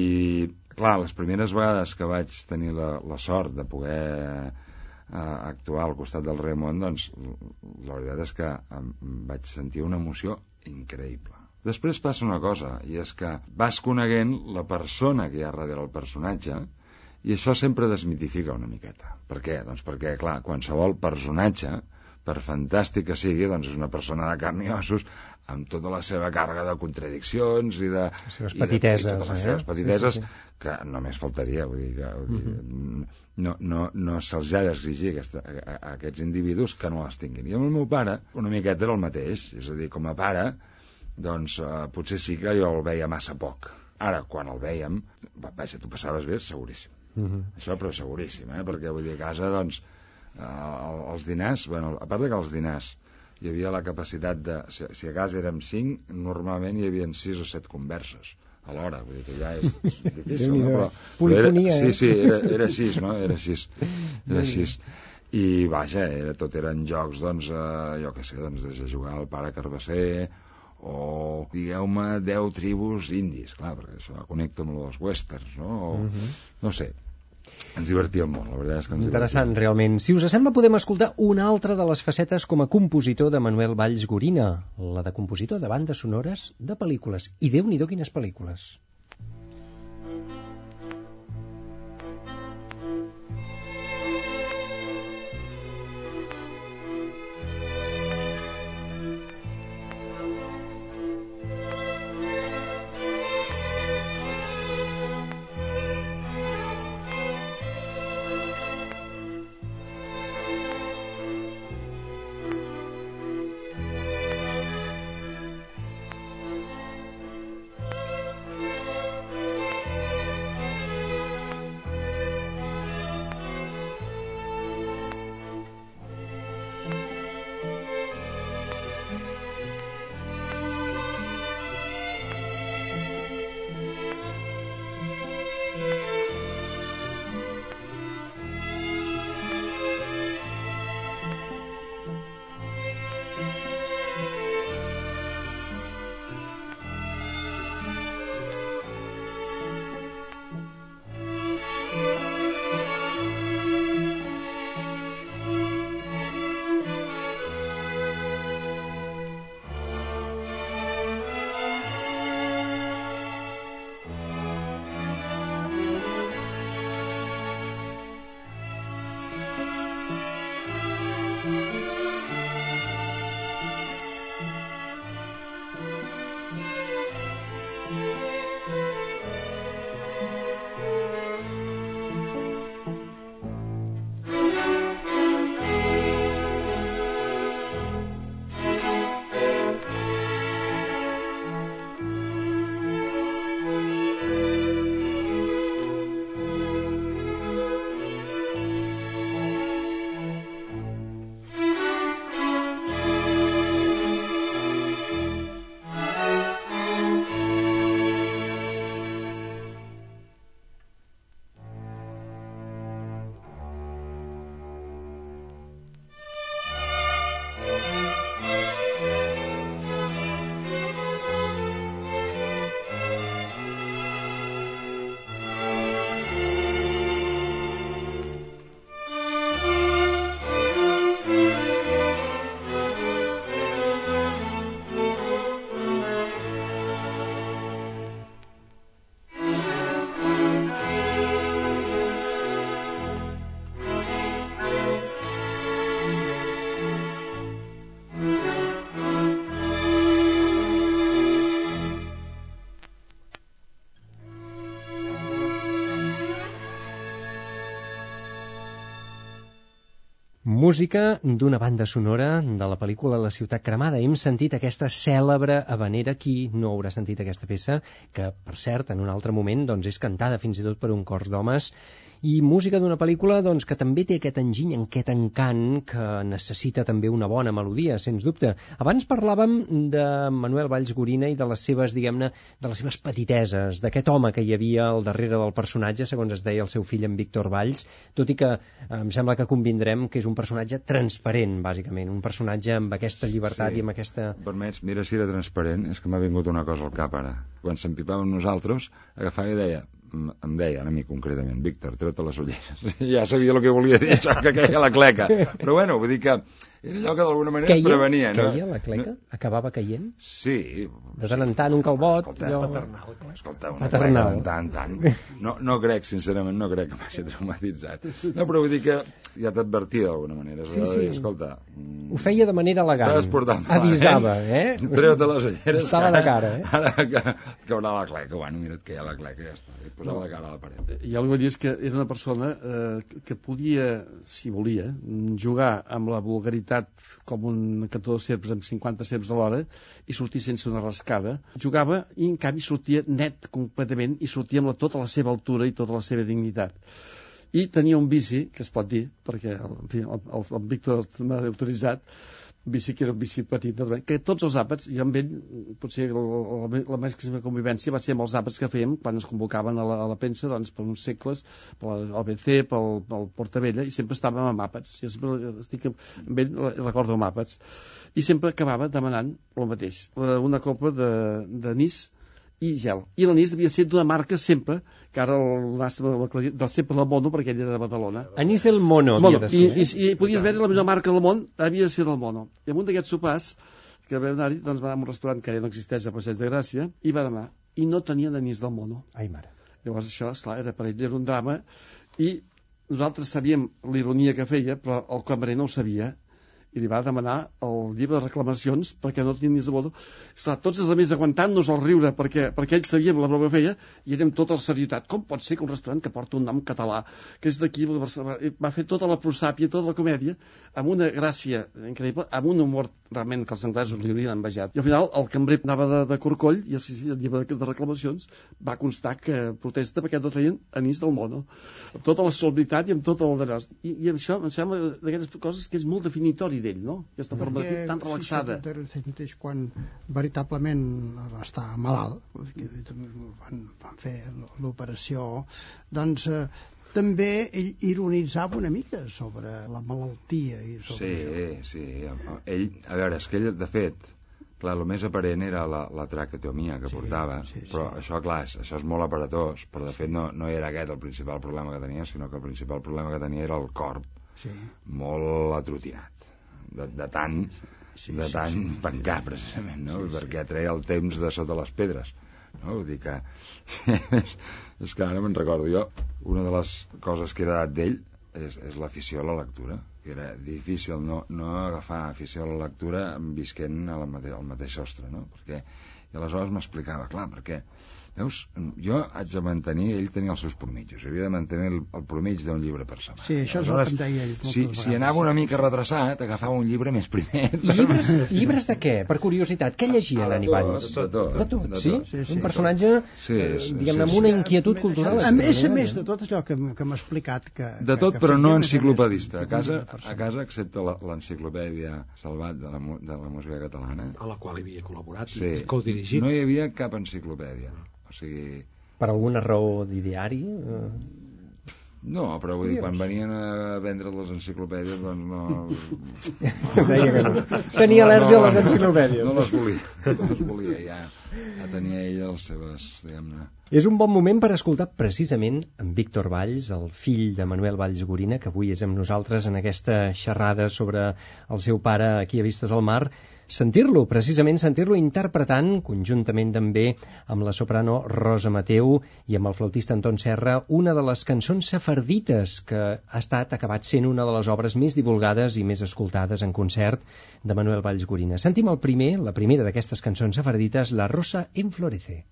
Speaker 7: clar, les primeres vegades que vaig tenir la, la sort de poder eh, actuar al costat del Raymond, doncs la veritat és que em vaig sentir una emoció increïble. Després passa una cosa, i és que vas coneguent la persona que hi ha darrere el personatge, i això sempre desmitifica una miqueta. Per què? Doncs perquè, clar, qualsevol personatge, per fantàstic que sigui, doncs és una persona de carn i ossos, amb tota la seva càrrega de contradiccions i de...
Speaker 3: Les seves
Speaker 7: i de-
Speaker 3: petiteses,
Speaker 7: i totes les
Speaker 3: eh?
Speaker 7: seves petiteses,
Speaker 3: Sí, sí,
Speaker 7: que només faltaria, vull dir, que, vull dir no, no, no se'ls ha d'exigir aquesta, a, a, aquests individus que no les tinguin. I amb el meu pare, una miqueta era el mateix, és a dir, com a pare, doncs eh, potser sí que jo el veia massa poc. Ara, quan el vèiem, va- vaja, tu passaves bé, seguríssim.
Speaker 3: Mhm.
Speaker 7: Això, però seguríssim, eh? perquè vull dir, a casa, doncs, eh, els dinars, bueno, a part de que els dinars hi havia la capacitat de, si, si a casa érem cinc, normalment hi havia sis o set converses alhora, vull dir que ja és difícil, no? Però,
Speaker 3: Polifonia,
Speaker 7: era,
Speaker 3: eh?
Speaker 7: Sí, sí, era, era així, no? Era així, era així. I, vaja, era, tot eren jocs, doncs, eh, jo què sé, doncs, des de jugar al pare Carbasser, o, digueu-me, 10 tribus indis, clar, perquè això connecta amb el dels westerns, no? O, No sé, ens divertíem molt, la veritat és que ens
Speaker 3: Interessant,
Speaker 7: divertíem.
Speaker 3: realment. Si us sembla, podem escoltar una altra de les facetes com a compositor de Manuel Valls Gorina, la de compositor de bandes sonores de pel·lícules. I déu-n'hi-do quines pel·lícules. Música d'una banda sonora de la pel·lícula La ciutat cremada. Hem sentit aquesta cèlebre habanera, qui no haurà sentit aquesta peça, que, per cert, en un altre moment doncs, és cantada fins i tot per un cors d'homes, i música d'una pel·lícula doncs, que també té aquest enginy, aquest encant, que necessita també una bona melodia, sens dubte. Abans parlàvem de Manuel Valls Gorina i de les seves, diguem-ne, de les seves petiteses, d'aquest home que hi havia al darrere del personatge, segons es deia el seu fill en Víctor Valls, tot i que eh, em sembla que convindrem que és un personatge transparent, bàsicament, un personatge amb aquesta llibertat
Speaker 7: Sí.
Speaker 3: i amb aquesta...
Speaker 7: Permets, mira si era transparent, és que m'ha vingut una cosa al cap ara. Quan s'empipàvem nosaltres, agafava i deia, em, deia, a mi concretament, Víctor, treu-te les ulleres. ja sabia el que volia dir això, que queia la cleca. Però bueno, vull dir que era allò que d'alguna manera
Speaker 3: Queia,
Speaker 7: prevenia. no?
Speaker 3: queia la cleca?
Speaker 7: No,
Speaker 3: Acabava caient?
Speaker 7: sí.
Speaker 3: De tant en tant, un calbot...
Speaker 7: Escolta,
Speaker 3: allò-
Speaker 7: paternal. Escolta, una
Speaker 3: Paternal.
Speaker 7: cleca de tant en tant. No, no crec, sincerament, no crec que m'hagi traumatitzat. No, però vull dir que ja t'advertia d'alguna manera.
Speaker 3: Sí,
Speaker 7: Sí,
Speaker 3: sí.
Speaker 7: Escolta,
Speaker 3: Ho feia de manera elegant.
Speaker 7: T'has portat malament.
Speaker 3: Avisava, eh?
Speaker 7: Treu-te les ulleres.
Speaker 3: Estava
Speaker 7: que
Speaker 3: de cara, eh?
Speaker 7: Ara que caurà la cleca. Bueno, mira't que hi ha la cleca i ja està. I et posava la cara a la paret.
Speaker 5: I algú dir és que era una persona eh, que podia, si volia, jugar amb la vulgaritat com un cantó de serps amb 50 serps a l'hora i sortir sense una rascada. Jugava i en canvi sortia net completament i sortia amb la, tota la seva altura i tota la seva dignitat. I tenia un bici, que es pot dir, perquè en fi, el, el, el Víctor m'ha autoritzat, bici que era un bici petit, que tots els àpats, jo amb ell, potser la, la, la convivència va ser amb els àpats que fèiem quan es convocaven a la, a la premsa, doncs, per uns segles, per l'ABC, pel, pel Portavella, i sempre estàvem amb àpats. Jo sempre estic amb, amb ell, recordo amb àpats. I sempre acabava demanant el mateix, una copa de, de nis i gel. I l'anís devia ser d'una marca sempre, que ara el nas del sempre del mono, perquè ell era de Badalona.
Speaker 3: Anís del mono, havia
Speaker 5: Mono,
Speaker 3: de
Speaker 5: i,
Speaker 3: ser.
Speaker 5: i, i podies veure la millor marca del món, havia de ser del mono. I en un d'aquests sopars, que vam anar-hi, doncs va a un restaurant que ja no existeix a Passeig de Gràcia, i va demà, i no tenia anís del mono.
Speaker 3: Ai, mare.
Speaker 5: Llavors això, esclar, era per ell era un drama, i nosaltres sabíem l'ironia que feia, però el cambrer no ho sabia, i li va demanar el llibre de reclamacions perquè no tenia ni de modo. Esclar, tots els altres aguantant-nos el riure perquè, perquè ells sabíem la broma feia i érem tota la serietat. Com pot ser que un restaurant que porta un nom català, que és d'aquí, de Barcelona, va fer tota la prosàpia, tota la comèdia, amb una gràcia increïble, amb un humor realment que els anglesos li haurien envejat. I al final el cambrer anava de, de corcoll i el, llibre de, de reclamacions va constar que protesta perquè no treien anís del mono. Amb tota la solemnitat i amb tot el d'allò. I, I això em sembla d'aquestes coses que és molt definitori d'ell, no? Aquesta forma de, tan relaxada.
Speaker 4: Sí, mateix quan veritablement va estar malalt, que van, van fer l'operació, doncs eh, també ell ironitzava una mica sobre la malaltia i sobre
Speaker 7: Sí,
Speaker 4: això.
Speaker 7: sí. Ell, a veure, és que ell, de fet, clar, el més aparent era la, la traquetomia que
Speaker 4: Sí,
Speaker 7: portava,
Speaker 4: sí, sí.
Speaker 7: però això, clar, és, això és molt aparatós, però de fet no, no era aquest el principal problema que tenia, sinó que el principal problema que tenia era el corp
Speaker 4: Sí.
Speaker 7: molt atrotinat, de, de tant,
Speaker 4: Sí,
Speaker 7: de
Speaker 4: sí,
Speaker 7: tant
Speaker 4: sí.
Speaker 7: pencar, precisament, no?
Speaker 4: Sí, sí.
Speaker 7: perquè treia el temps de sota les pedres. No? Vull dir que... és que ara me'n recordo jo, una de les coses que he heredat d'ell és, és l'afició a la lectura, que era difícil no, no agafar afició a la lectura visquent al mateix, al mateix sostre, no? Perquè, I aleshores m'explicava, clar, perquè Veus, jo haig de mantenir, ell tenia els seus promitjos, havia de mantenir el, el promig d'un llibre per setmana.
Speaker 4: Sí, això és el que em deia ell
Speaker 7: si,
Speaker 4: vegades.
Speaker 7: si anava una mica retrasat, agafava un llibre més primer.
Speaker 3: Llibres, llibres de què? Per curiositat, què llegia Nani
Speaker 7: tot,
Speaker 3: Valls?
Speaker 7: de tot,
Speaker 3: De tot,
Speaker 7: de
Speaker 3: sí?
Speaker 7: tot.
Speaker 4: Sí, sí.
Speaker 3: Un personatge,
Speaker 7: Sí,
Speaker 3: eh,
Speaker 7: sí,
Speaker 3: diguem-ne,
Speaker 7: sí,
Speaker 3: amb una
Speaker 7: sí.
Speaker 3: inquietud cultural.
Speaker 4: A més a més de tot allò que, que m'ha explicat que,
Speaker 7: De tot,
Speaker 4: que
Speaker 7: però no enciclopedista. A casa, a casa excepte la- l'enciclopèdia Salvat de la, de la música catalana,
Speaker 6: a la qual havia col·laborat
Speaker 7: sí,
Speaker 6: i codirigit.
Speaker 7: no hi havia cap enciclopèdia. O sigui,
Speaker 3: Per alguna raó d'ideari?
Speaker 7: No, però vull dir, quan venien a vendre les enciclopèdies, doncs no...
Speaker 3: Deia que no. Tenia al·lèrgia a les enciclopèdies.
Speaker 7: No les volia, no les volia, ja, ja tenia ella les seves, diguem-ne...
Speaker 3: És un bon moment per escoltar precisament en Víctor Valls, el fill de Manuel Valls Gorina, que avui és amb nosaltres en aquesta xerrada sobre el seu pare aquí a Vistes al Mar, sentir-lo, precisament sentir-lo interpretant, conjuntament també amb la soprano Rosa Mateu i amb el flautista Anton Serra, una de les cançons sefardites que ha estat acabat sent una de les obres més divulgades i més escoltades en concert de Manuel Valls Gorina. Sentim el primer, la primera d'aquestes cançons sefardites, La rosa en florece.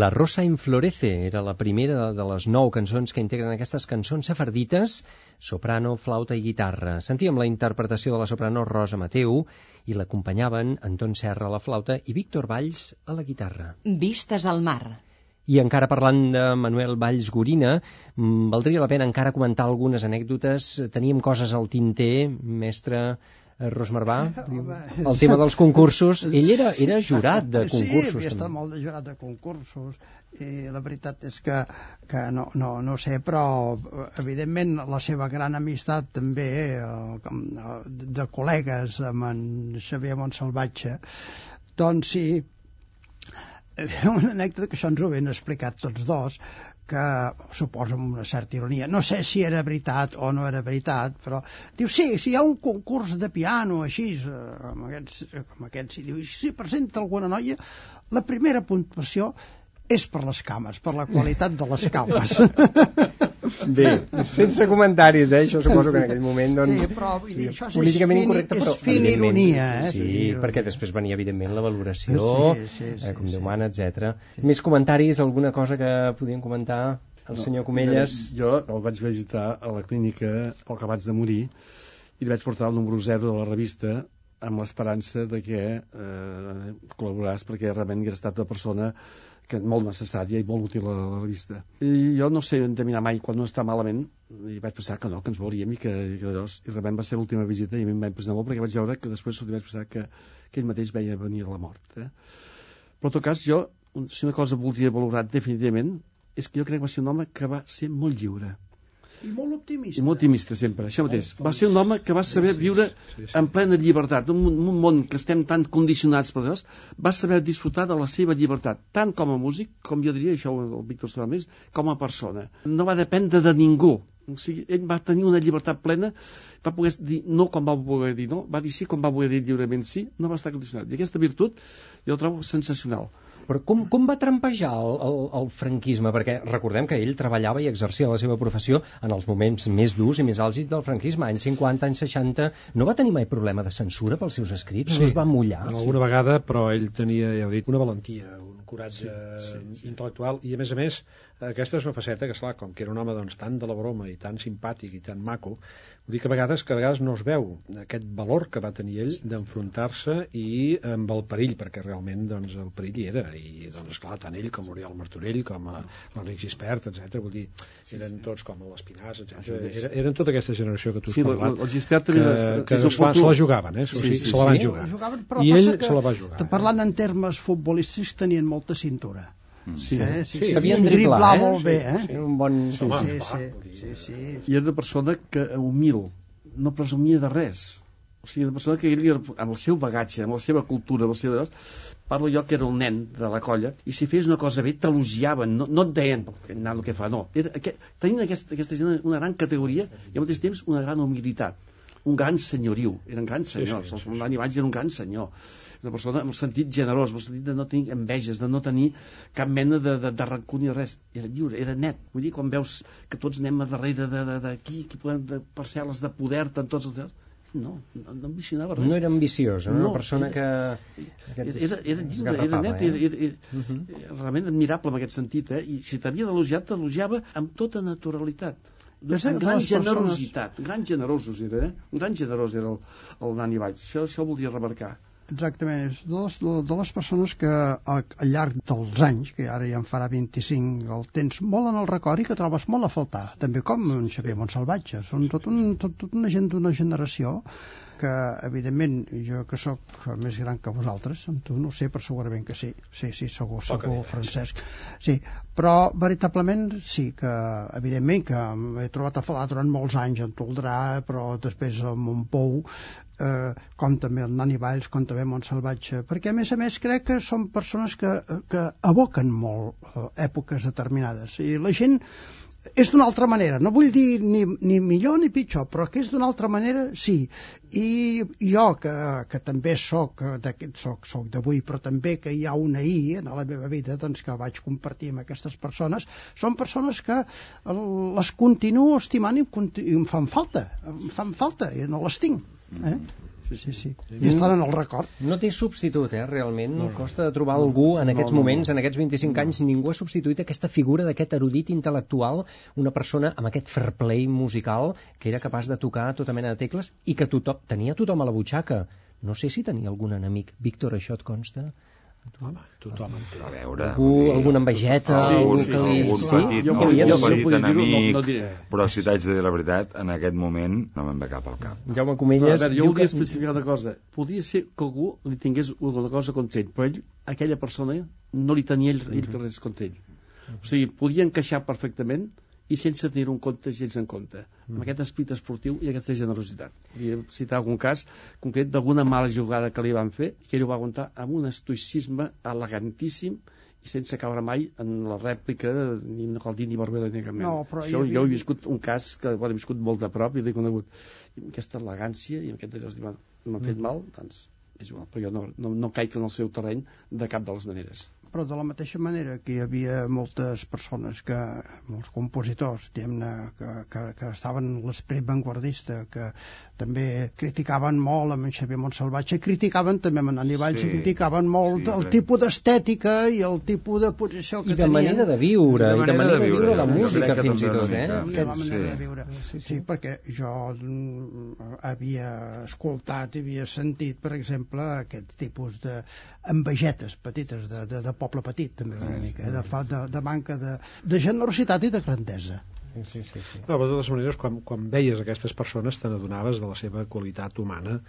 Speaker 8: La Rosa
Speaker 3: Inflorece era la primera de les nou cançons que integren aquestes cançons sefardites, soprano, flauta i guitarra. Sentíem la interpretació de la soprano Rosa Mateu i l'acompanyaven Anton Serra a la flauta i Víctor Valls a la guitarra.
Speaker 1: Vistes al mar.
Speaker 3: I encara parlant de Manuel Valls Gorina, mm, valdria la pena encara comentar algunes anècdotes. Teníem coses al tinter, mestre eh, Rosmarbà, el tema dels concursos. Ell era, era jurat de
Speaker 4: Sí,
Speaker 3: concursos.
Speaker 4: havia estat molt de jurat de concursos i la veritat és que, que no, no, no sé, però evidentment la seva gran amistat també eh, com, eh, de col·legues amb en Xavier Montsalvatge doncs sí una anècdota que això ens ho ben explicat tots dos que suposa amb una certa ironia no sé si era veritat o no era veritat però diu sí, si hi ha un concurs de piano així eh, com aquests, com aquests i diu, si presenta alguna noia la primera puntuació és per les cames, per la qualitat de les cames.
Speaker 3: Bé, sense comentaris, eh? Això suposo que en aquell moment... Doncs,
Speaker 4: Sí, però vull dir, això és
Speaker 3: políticament
Speaker 4: fin-
Speaker 3: incorrecte,
Speaker 4: és
Speaker 3: però...
Speaker 4: fina
Speaker 3: evidentment,
Speaker 4: ironia, eh?
Speaker 3: Sí,
Speaker 4: Fina ironia.
Speaker 3: perquè després venia, evidentment, la valoració,
Speaker 4: Sí, sí, sí,
Speaker 3: eh, com
Speaker 4: sí.
Speaker 3: Déu mana, etc. Més comentaris, alguna cosa que podien comentar el senyor Comelles?
Speaker 5: Jo el vaig visitar a la clínica el que abans de morir i li vaig portar el número 0 de la revista amb l'esperança de que eh, col·laboràs perquè realment hauria estat una persona que molt necessària i molt útil a la revista. I jo no sé endeminar mai quan no està malament i vaig pensar que no, que ens veuríem i que, i que llavors, i realment va ser l'última visita i a mi em va impressionar molt perquè vaig veure que després vaig pensar que, que ell mateix veia venir la mort. Eh? Però en tot cas, jo, si una cosa voldria valorar definitivament és que jo crec que va ser un home que va ser molt lliure
Speaker 4: I molt optimista.
Speaker 5: i molt optimista sempre, això mateix. Va ser un home que va saber viure en plena llibertat, en un, un món que estem tan condicionats per llavors, va saber disfrutar de la seva llibertat, tant com a músic, com jo diria, això el Víctor sabrà més, com a persona. No va dependre de ningú. O sigui, ell va tenir una llibertat plena, va poder dir no com va poder dir no, va dir sí com va poder dir lliurement sí, no va estar condicionat. I aquesta virtut jo la trobo sensacional.
Speaker 3: Però com, com va trampejar el, el, el franquisme? Perquè recordem que ell treballava i exercia la seva professió en els moments més durs i més àlgids del franquisme, anys 50, anys 60. No va tenir mai problema de censura pels seus escrits? No es va mullar?
Speaker 6: En alguna vegada, però ell tenia, ja ho he dit, una valentia, un coratge sí, sí, sí. intel·lectual, i a més a més, aquesta és una faceta que, esclar, com que era un home doncs, tan de la broma i tan simpàtic i tan maco, vull dir que a vegades que a vegades no es veu aquest valor que va tenir ell d'enfrontar-se i amb el perill, perquè realment doncs, el perill hi era, i doncs, esclar, tant ell com Oriol Martorell, com a l'Enric Gispert, etc. vull dir, eren tots com l'Espinàs, etc. Era, eren tota aquesta generació que tu has
Speaker 5: Sí,
Speaker 6: parlat,
Speaker 5: el Gispert
Speaker 6: que,
Speaker 5: també és-
Speaker 6: que
Speaker 5: és oportú.
Speaker 6: se la jugaven, eh? O
Speaker 5: Sí,
Speaker 6: sigui,
Speaker 5: sí,
Speaker 6: se la van
Speaker 5: sí.
Speaker 6: jugar.
Speaker 4: Jugaven, però
Speaker 6: I ell
Speaker 4: que,
Speaker 6: se la va jugar.
Speaker 4: Parlant en termes futbolístics, tenien molta cintura.
Speaker 5: Sí.
Speaker 4: Eh? Sí,
Speaker 3: Sí,
Speaker 4: sabien
Speaker 3: sabien
Speaker 4: driblar,
Speaker 3: eh?
Speaker 4: molt bé, eh?
Speaker 3: Era un bon...
Speaker 4: Sí, sí, sí, sí, sí.
Speaker 5: i era una persona que humil, no presumia de res. O sigui, una persona que ell, era- amb el seu bagatge, amb la seva cultura, amb el seu... Parlo jo que era el nen de la colla, i si fes una cosa bé, t'elogiaven, no, no et deien, "Que nano que fa, no. Era, aquest, tenien aquesta, aquesta gent una gran categoria i al mateix temps una gran humilitat, un gran senyoriu, eren grans senyors, sí, sí, sí, sí. l'any abans era un gran senyor, una persona amb el sentit generós, amb el sentit de no tenir enveges, de no tenir cap mena de, de, de rancor ni res. Era lliure, era net. Vull dir, quan veus que tots anem a darrere d'aquí, que podem de parcel·les de poder en tots els llocs, no, no, no ambicionava res.
Speaker 3: No era ambiciós, no?
Speaker 5: No,
Speaker 3: una persona
Speaker 5: era-
Speaker 3: que...
Speaker 5: Era, era, era lliure, era net,
Speaker 3: eh?
Speaker 5: era, era, era, era realment admirable en aquest sentit, eh? i si t'havia d'elogiar, t'elogiava amb tota naturalitat.
Speaker 4: És de
Speaker 5: gran
Speaker 4: persones-
Speaker 5: generositat, gran generosos era, eh? Gran generós era el, el Dani Valls. Això, això ho voldria remarcar.
Speaker 4: Exactament, és de les, de les persones que al, al llarg dels anys, que ara ja en farà 25, el tens molt en el record i que trobes molt a faltar, també com en Xavier Montsalvatge. Són tot, un, tot, tot una gent d'una generació que, evidentment, jo que sóc més gran que vosaltres, amb tu no sé, però segurament que sí. Sí, sí, segur, segur, Francesc. Sí, però veritablement sí que, evidentment, que he trobat a faltar durant molts anys en Toldrà, però després a Montpou, eh, com també el Nani Valls, com també Montsalvatge, perquè a més a més crec que són persones que, que evoquen molt eh, èpoques determinades. I la gent és d'una altra manera, no vull dir ni, ni millor ni pitjor, però que és d'una altra manera, sí. I jo, que, que també soc soc, soc d'avui, però també que hi ha un ahir en la meva vida doncs, que vaig compartir amb aquestes persones, són persones que les continuo estimant i em, i fan falta, em fan falta, i no les tinc. Eh? Sí, sí. sí. I estan en el record.
Speaker 3: No té substitut, eh, realment.
Speaker 6: No,
Speaker 3: No,
Speaker 6: no.
Speaker 3: Costa de trobar algú en
Speaker 6: No,
Speaker 3: aquests
Speaker 6: no, no.
Speaker 3: moments, en aquests 25 anys, ningú ha substituït aquesta figura d'aquest erudit intel·lectual, una persona amb aquest fair play musical que era capaç de tocar tota mena de tecles i que tothom, tenia tothom a la butxaca. No sé si tenia algun enemic. Víctor, això et consta?
Speaker 6: Tothom en té.
Speaker 7: A veure...
Speaker 3: Algú,
Speaker 7: dir,
Speaker 3: alguna envejeta?
Speaker 7: Sí,
Speaker 3: algú
Speaker 7: sí,
Speaker 3: li...
Speaker 7: algun
Speaker 3: sí?
Speaker 7: petit,
Speaker 5: Jo
Speaker 7: no,
Speaker 5: podria-
Speaker 7: algun
Speaker 5: jo
Speaker 7: petit
Speaker 5: no-
Speaker 7: enemic,
Speaker 5: no diré.
Speaker 7: però si t'haig de dir la veritat, en aquest moment no me'n ve cap al cap.
Speaker 3: Jaume
Speaker 5: No, a
Speaker 3: Comelles...
Speaker 5: veure, jo volia
Speaker 3: que-
Speaker 5: especificar una cosa. Podria ser que algú li tingués alguna cosa contra ell, però ell, aquella persona, no li tenia ell, ell res contra ell. O sigui, podia encaixar perfectament i sense tenir un compte gens en compte, amb aquest esprit esportiu i aquesta generositat. Volia citar algun cas concret d'alguna mala jugada que li van fer, que ell ho va aguantar amb un estoicisme elegantíssim i sense caure mai en la rèplica ni no cal dir ni barbera ni cap.
Speaker 4: No, però
Speaker 5: Això
Speaker 4: havia-
Speaker 5: jo he viscut un cas que bueno, he viscut molt de prop i l'he conegut. I amb aquesta elegància i amb aquest que m'han m'han fet mal, doncs és igual, però jo no, no, no caic en el seu terreny de cap de les maneres.
Speaker 4: Però de la mateixa manera que hi havia moltes persones que, molts compositors que, que, que estaven en l'esperit vanguardista que també criticaven molt amb en Xavier Montsalvatge criticaven també amb en Nani Valls
Speaker 7: Sí,
Speaker 4: i criticaven molt
Speaker 7: sí,
Speaker 4: el
Speaker 7: clar.
Speaker 4: tipus d'estètica i el tipus de posició que
Speaker 3: I de
Speaker 4: tenien
Speaker 3: manera de viure, i de manera de viure la música, fins i tot, eh?
Speaker 4: de manera
Speaker 7: sí.
Speaker 4: de viure. Sí, sí, perquè jo mm, havia escoltat i havia sentit, per exemple, aquest tipus de envegetes petites de, de, de poble petit, també una mica, eh, de, fa- de, de manca de, de generositat i de grandesa.
Speaker 3: Sí, sí, sí.
Speaker 6: No, però de totes maneres, quan, quan veies aquestes persones te n'adonaves de la seva qualitat humana,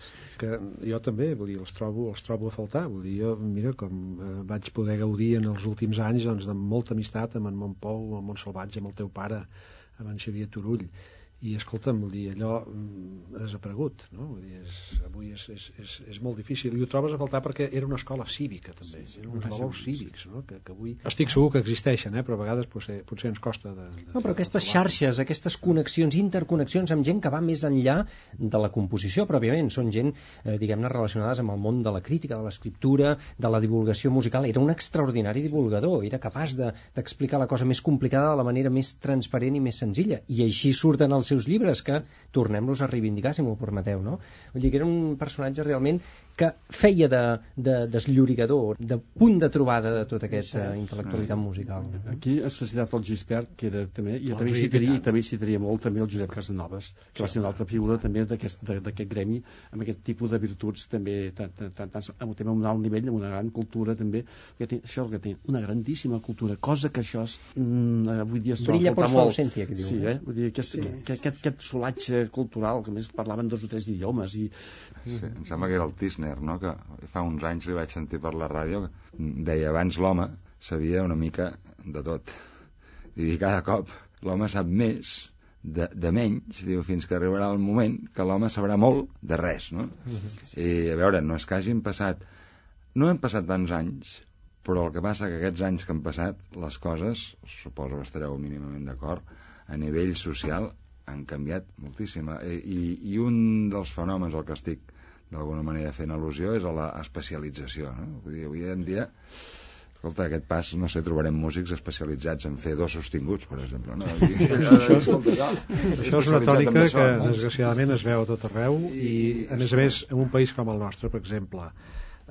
Speaker 6: que jo també, vull dir, els trobo, els trobo a faltar. Vull dir, jo, mira, com eh, vaig poder gaudir en els últims anys doncs, de molta amistat amb en Montpou, amb en Montsalvatge, amb el teu pare, amb en Xavier Turull, i escolta'm, vull dir, allò mm, ha desaparegut, no? Vull dir, és, avui és, és, és, és molt difícil, i ho trobes a faltar perquè era una escola cívica, també, eren uns valors cívics, no? Que, que avui... Estic segur que existeixen, eh? però a vegades potser, potser ens costa de... de
Speaker 3: No, però aquestes
Speaker 6: de
Speaker 3: xarxes, aquestes connexions, interconnexions amb gent que va més enllà de la composició, pròpiament, són gent, eh, diguem-ne, relacionades amb el món de la crítica, de l'escriptura, de la divulgació musical. Era un extraordinari divulgador, era capaç de- d'explicar la cosa més complicada de la manera més transparent i més senzilla. I així surten els seus llibres, que tornem-los a reivindicar, si m'ho permeteu, no? Vull dir que era un personatge realment que feia de, de desllorigador, de punt de trobada de tota aquesta intel·lectualitat musical.
Speaker 5: Aquí ha citat el Gispert, que era també, i també citaria, i també citaria molt també el Josep Casanovas, que va ser una altra figura també d'aquest gremi, amb aquest tipus de virtuts també, tan, tan, tan, tan, amb, també amb un alt nivell, amb una gran cultura també, que té, això que té, una grandíssima cultura, cosa que això és, mm, avui dia es troba
Speaker 3: Brilla
Speaker 5: a
Speaker 3: su
Speaker 5: molt.
Speaker 3: ausencia, que diu,
Speaker 5: Sí,
Speaker 3: no?
Speaker 5: eh? Vull dir, aquest, sí. aquest, aquest, aquest solatge cultural, que a més parlaven dos o tres idiomes, i
Speaker 7: Sí, em sembla que era el Tisner, no? que fa uns anys li vaig sentir per la ràdio, que deia abans l'home sabia una mica de tot. I cada cop l'home sap més de, de menys, diu, fins que arribarà el moment que l'home sabrà molt de res, no? I a veure, no és que hagin passat... No hem passat tants anys, però el que passa que aquests anys que han passat, les coses, suposo que estareu mínimament d'acord, a nivell social han canviat moltíssim. I, i, I un dels fenòmens al que estic d'alguna manera fent al·lusió és a la especialització. No? Vull dir, avui en dia escolta, aquest pas, no sé, trobarem músics especialitzats en fer dos sostinguts, per exemple. No? I, això, escolta, no,
Speaker 6: Això és una tònica que desgraciadament es veu a tot arreu i, a més a més, en un país com el nostre, per exemple,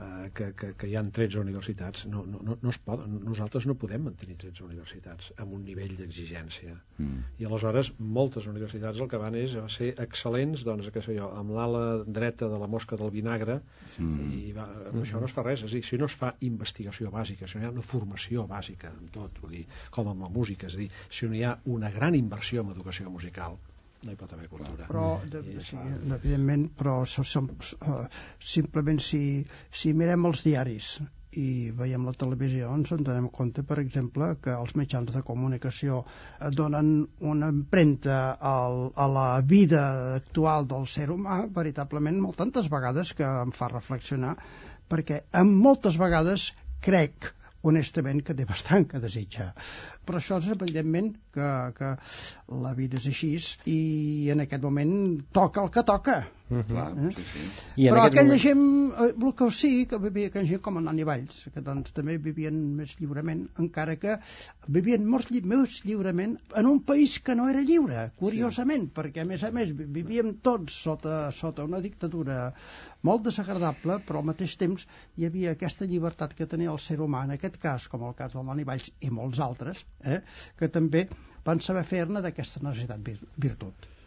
Speaker 6: eh, que, que, que hi ha 13 universitats, no, no, no, no es poden, nosaltres no podem mantenir 13 universitats amb un nivell d'exigència.
Speaker 7: Mm.
Speaker 6: I aleshores moltes universitats el que van és a ser excel·lents, doncs, què sé jo, amb l'ala dreta de la mosca del vinagre,
Speaker 7: Mm.
Speaker 6: i va, amb això no es fa res, és dir, si no es fa investigació bàsica, si no hi ha una formació bàsica en tot, vull dir, com amb la música, és a dir, si no hi ha una gran inversió en educació musical, no hi pot haver cultura.
Speaker 4: però de,
Speaker 6: I
Speaker 4: sí,
Speaker 6: fa-
Speaker 4: evidentment però so, som, uh, simplement si, si mirem els diaris i veiem la televisió ens en donem compte per exemple que els mitjans de comunicació eh, donen una empremta al, a la vida actual del ser humà veritablement molt tantes vegades que em fa reflexionar perquè en moltes vegades crec honestament que té bastant que desitjar. Però això és evidentment que, que la vida és així i en aquest moment toca el que toca
Speaker 7: Clar,
Speaker 4: Eh?
Speaker 7: sí, sí.
Speaker 3: I
Speaker 4: Però aquella
Speaker 3: moment-
Speaker 4: gent, eh, el que sí, que vivia aquella gent com en Nani Valls, que doncs també vivien més lliurement, encara que vivien molt, lli- més lliurement en un país que no era lliure, curiosament, sí. perquè a més a més vi- vivíem tots sota, sota una dictadura molt desagradable, però al mateix temps hi havia aquesta llibertat que tenia el ser humà, en aquest cas, com el cas del Nani Valls i molts altres, eh, que també van saber fer-ne d'aquesta necessitat vir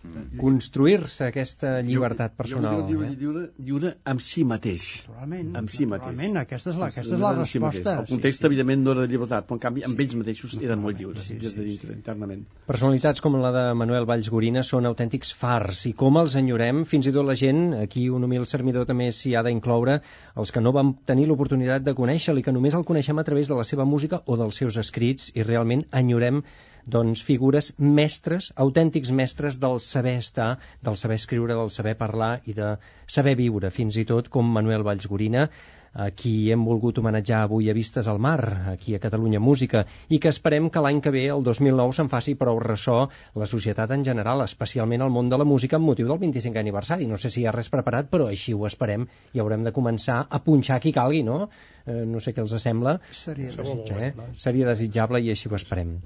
Speaker 4: virtut.
Speaker 3: construir-se aquesta llibertat personal.
Speaker 9: Jo, jo,
Speaker 3: eh?
Speaker 9: lliure, lliure, lliure amb si mateix.
Speaker 4: Naturalment,
Speaker 9: Amb si mateix.
Speaker 4: aquesta és la, aquesta és la
Speaker 9: Amb si
Speaker 4: resposta.
Speaker 9: El context, evidentment, no era de llibertat, però en canvi amb ells mateixos eren molt lliures, des de dintre, internament.
Speaker 3: Personalitats com la de Manuel Valls Gorina són autèntics fars i com els enyorem, fins i tot la gent, aquí un humil servidor també s'hi ha d'incloure, els que no vam tenir l'oportunitat de conèixer-lo i que només el coneixem a través de la seva música o dels seus escrits i realment enyorem doncs, figures mestres, autèntics mestres del saber estar, del saber escriure, del saber parlar i de saber viure, fins i tot com Manuel Valls Gorina, a qui hem volgut homenatjar avui a Vistes al Mar, aquí a Catalunya Música, i que esperem que l'any que ve, el 2009, se'n faci prou ressò la societat en general, especialment el món de la música, amb motiu del 25è aniversari. No sé si hi ha res preparat, però així ho esperem i haurem de començar a punxar qui calgui, no? Eh, no sé què els sembla.
Speaker 4: Seria
Speaker 3: Eh?
Speaker 4: desitjable.
Speaker 3: Seria desitjable i així ho esperem.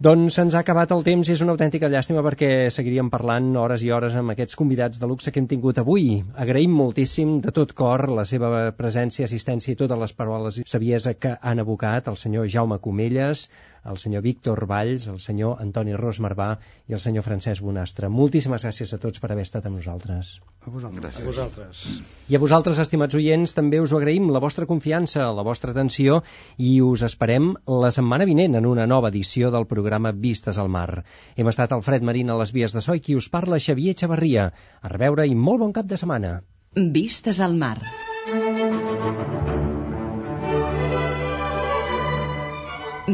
Speaker 3: Doncs se'ns ha acabat el temps i és una autèntica llàstima perquè seguiríem parlant hores i hores amb aquests convidats de luxe que hem tingut avui. Agraïm moltíssim de tot cor la seva presència, assistència i totes les paraules i saviesa que han abocat el senyor Jaume Comelles, el senyor Víctor Valls, el senyor Antoni Ros Marvà i el senyor Francesc Bonastre. Moltíssimes gràcies a tots per haver estat amb nosaltres.
Speaker 4: A vosaltres.
Speaker 7: Gràcies.
Speaker 6: A vosaltres.
Speaker 3: I a vosaltres, estimats oients, també us ho agraïm la vostra confiança, la vostra atenció i us esperem la setmana vinent en una nova edició del programa Vistes al Mar. Hem estat Alfred Marín a les vies de so i qui us parla Xavier Xavarria. A reveure i molt bon cap de setmana.
Speaker 1: Vistes al mar.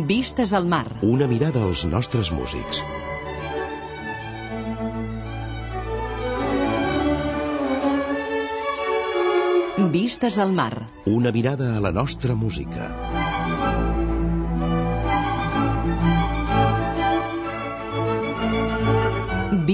Speaker 1: Vistes al mar.
Speaker 2: Una mirada als nostres músics.
Speaker 1: Vistes al mar.
Speaker 2: Una mirada a la nostra música.